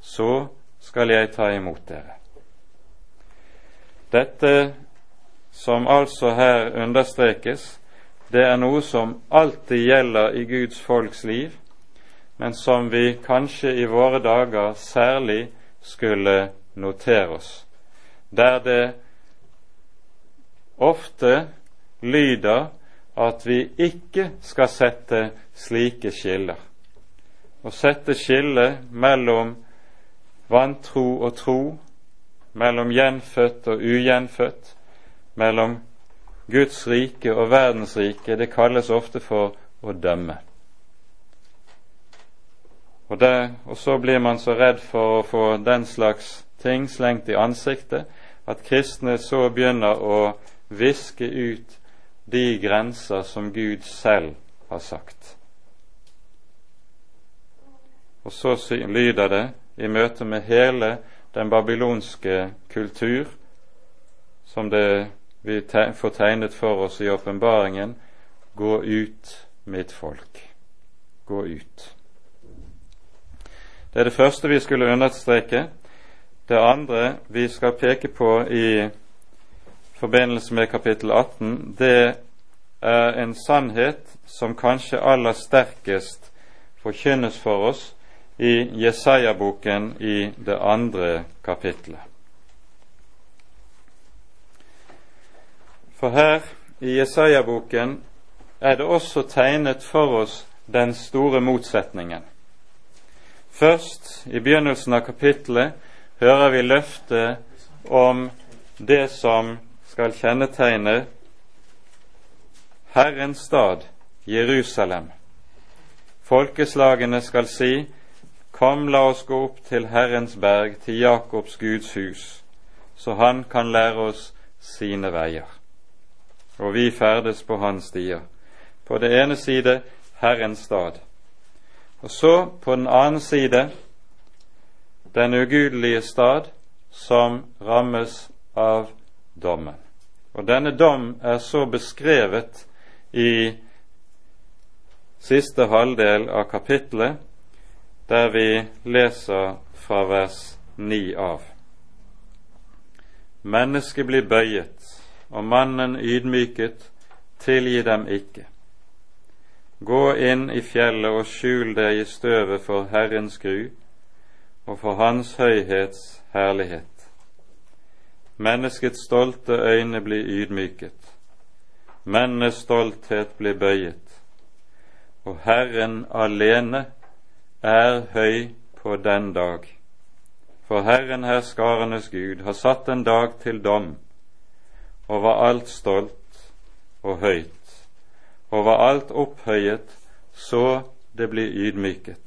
Så skal jeg ta imot dere. Dette som altså her understrekes, det er noe som alltid gjelder i Guds folks liv, men som vi kanskje i våre dager særlig skulle notere oss, der det ofte lyder at vi ikke skal sette slike skiller. Å sette skille mellom vantro og tro, mellom gjenfødt og ugjenfødt, mellom Guds rike og verdens rike, det kalles ofte for å dømme. Og, det, og, så blir man så redd for å få den slags ting slengt i ansiktet at kristne så begynner å viske ut de grenser som Gud selv har sagt. Og så lyder det i møte med hele den babylonske kultur, som det vi får tegnet for oss i åpenbaringen Gå ut, mitt folk. Gå ut. Det er det første vi skulle understreke. Det andre vi skal peke på i forbindelse med kapittel 18, det er en sannhet som kanskje aller sterkest forkynnes for oss i Jesaja-boken i det andre kapitlet. For her i Jesaja-boken er det også tegnet for oss den store motsetningen. Først, i begynnelsen av kapittelet, hører vi løftet om det som skal kjennetegne Herrens stad, Jerusalem. Folkeslagene skal si, Kom, la oss gå opp til Herrens berg, til Jakobs Guds hus, så han kan lære oss sine veier. Og vi ferdes på hans stier. På det ene side Herrens stad. Og så på den annen side den ugudelige stad som rammes av dommen. Og denne dom er så beskrevet i siste halvdel av kapittelet der vi leser fra vers 9 av. Mennesket blir bøyet, og mannen ydmyket, tilgi dem ikke. Gå inn i fjellet og skjul deg i støvet for Herrens gru og for Hans høyhets herlighet. Menneskets stolte øyne blir ydmyket, mennes stolthet blir bøyet, og Herren alene er høy på den dag. For Herren herskarenes Gud har satt en dag til dom over alt stolt og høyt, over alt opphøyet, så det blir ydmyket.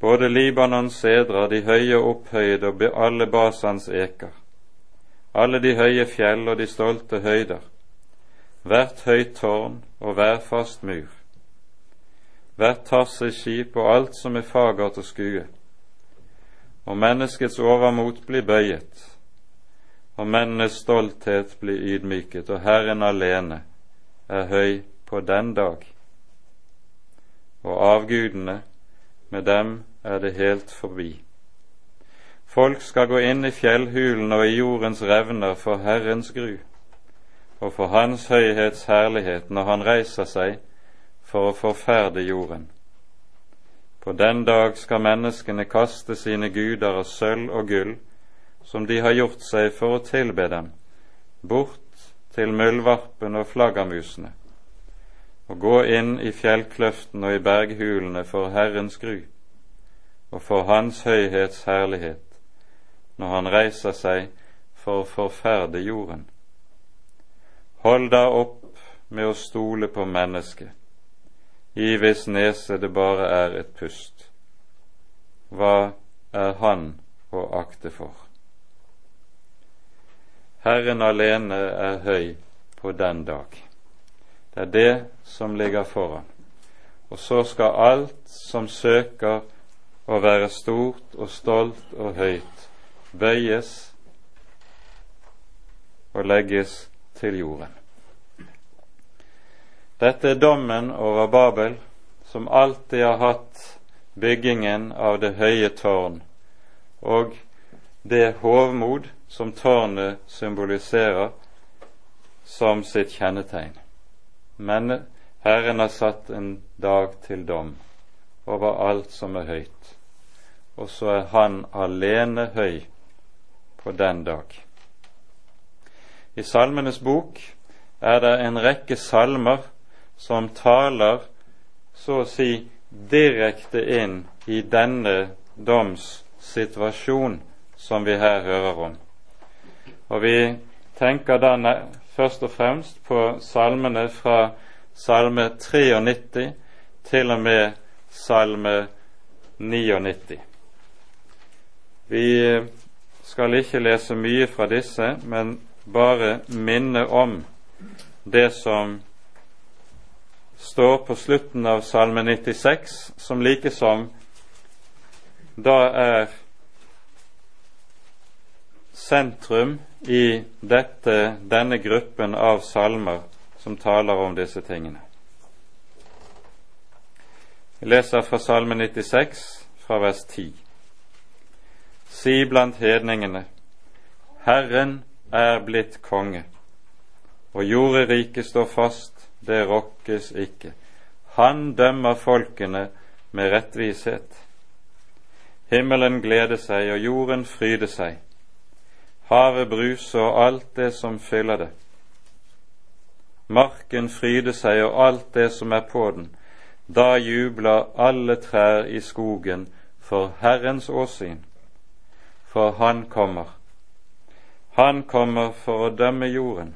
Både Libanons sedrer, de høye opphøyde og alle Basans eker, alle de høye fjell og de stolte høyder, hvert høyt tårn og hver fast mur, hvert tasseskip og alt som er fagert å skue. Og menneskets overmot blir bøyet, og mennenes stolthet blir ydmyket, og Herren alene er høy på den dag. Og avgudene, med dem er det helt forbi. Folk skal gå inn i fjellhulen og i jordens revner for Herrens gru, og for Hans høyhets herlighet når Han reiser seg for å forferde jorden. På den dag skal menneskene kaste sine guder av sølv og gull, som de har gjort seg for å tilbe dem, bort til muldvarpen og flaggermusene, og gå inn i fjellkløften og i berghulene for Herrens gru, og for Hans høyhets herlighet, når Han reiser seg for å forferde jorden. Hold da opp med å stole på mennesket, i hvis nese det bare er et pust. Hva er han å akte for? Herren alene er høy på den dag. Det er det som ligger foran. Og så skal alt som søker å være stort og stolt og høyt, bøyes og legges til jorden. Dette er dommen over Babel, som alltid har hatt byggingen av det høye tårn, og det hovmod som tårnet symboliserer, som sitt kjennetegn. Men Herren har satt en dag til dom over alt som er høyt, og så er Han alene høy på den dag. I Salmenes bok er det en rekke salmer som taler så å si direkte inn i denne domssituasjon som vi her hører om. Og vi tenker da først og fremst på salmene fra salme 93 til og med salme 99. Vi skal ikke lese mye fra disse, men bare minne om det som står på slutten av Salme 96, som likesom da er sentrum i dette, denne gruppen av salmer som taler om disse tingene. Vi leser fra Salme 96, fra vers 10. Si blant hedningene, Herren er blitt konge, og jorderiket står fast det rokkes ikke. Han dømmer folkene med rettvishet. Himmelen gleder seg, og jorden fryder seg. Havet bruser og alt det som fyller det. Marken fryder seg og alt det som er på den. Da jubler alle trær i skogen for Herrens åsyn, for Han kommer. Han kommer for å dømme jorden.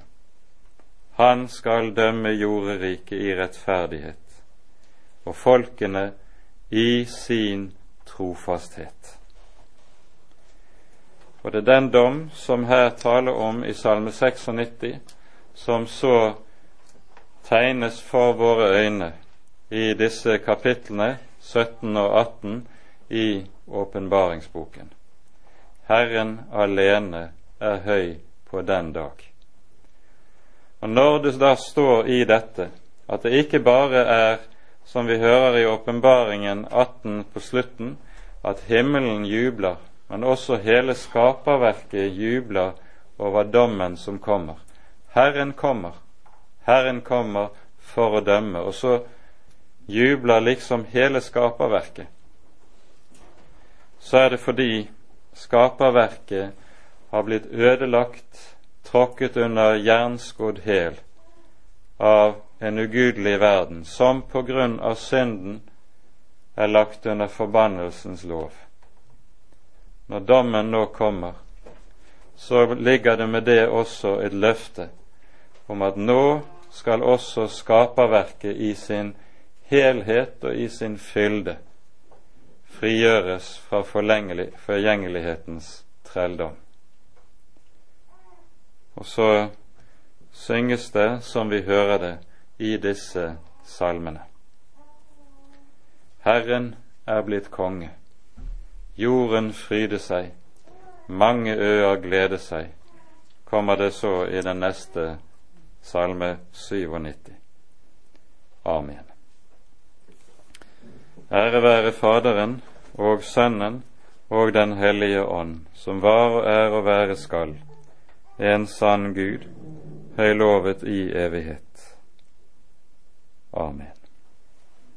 Han skal dømme jorderiket i rettferdighet, og folkene i sin trofasthet. Og det er den dom som her taler om i Salme 96, som så tegnes for våre øyne i disse kapitlene 17 og 18 i åpenbaringsboken. Herren alene er høy på den dag. Og Når det da står i dette at det ikke bare er, som vi hører i åpenbaringen 18 på slutten, at himmelen jubler, men også hele skaperverket jubler over dommen som kommer. Herren kommer. Herren kommer for å dømme. Og så jubler liksom hele skaperverket. Så er det fordi skaperverket har blitt ødelagt tråkket under jernskodd hæl av en ugudelig verden, som på grunn av synden er lagt under forbannelsens lov. Når dommen nå kommer, så ligger det med det også et løfte om at nå skal også skaperverket i sin helhet og i sin fylde frigjøres fra forgjengelighetens trelldom. Og så synges det som vi hører det i disse salmene. Herren er blitt konge. Jorden fryde seg, mange øer gleder seg, kommer det så i den neste salme 97. Amen. Ære være Faderen og Sønnen og Den hellige ånd, som var og er og være skal en sann Gud, høylovet i evighet. Amen.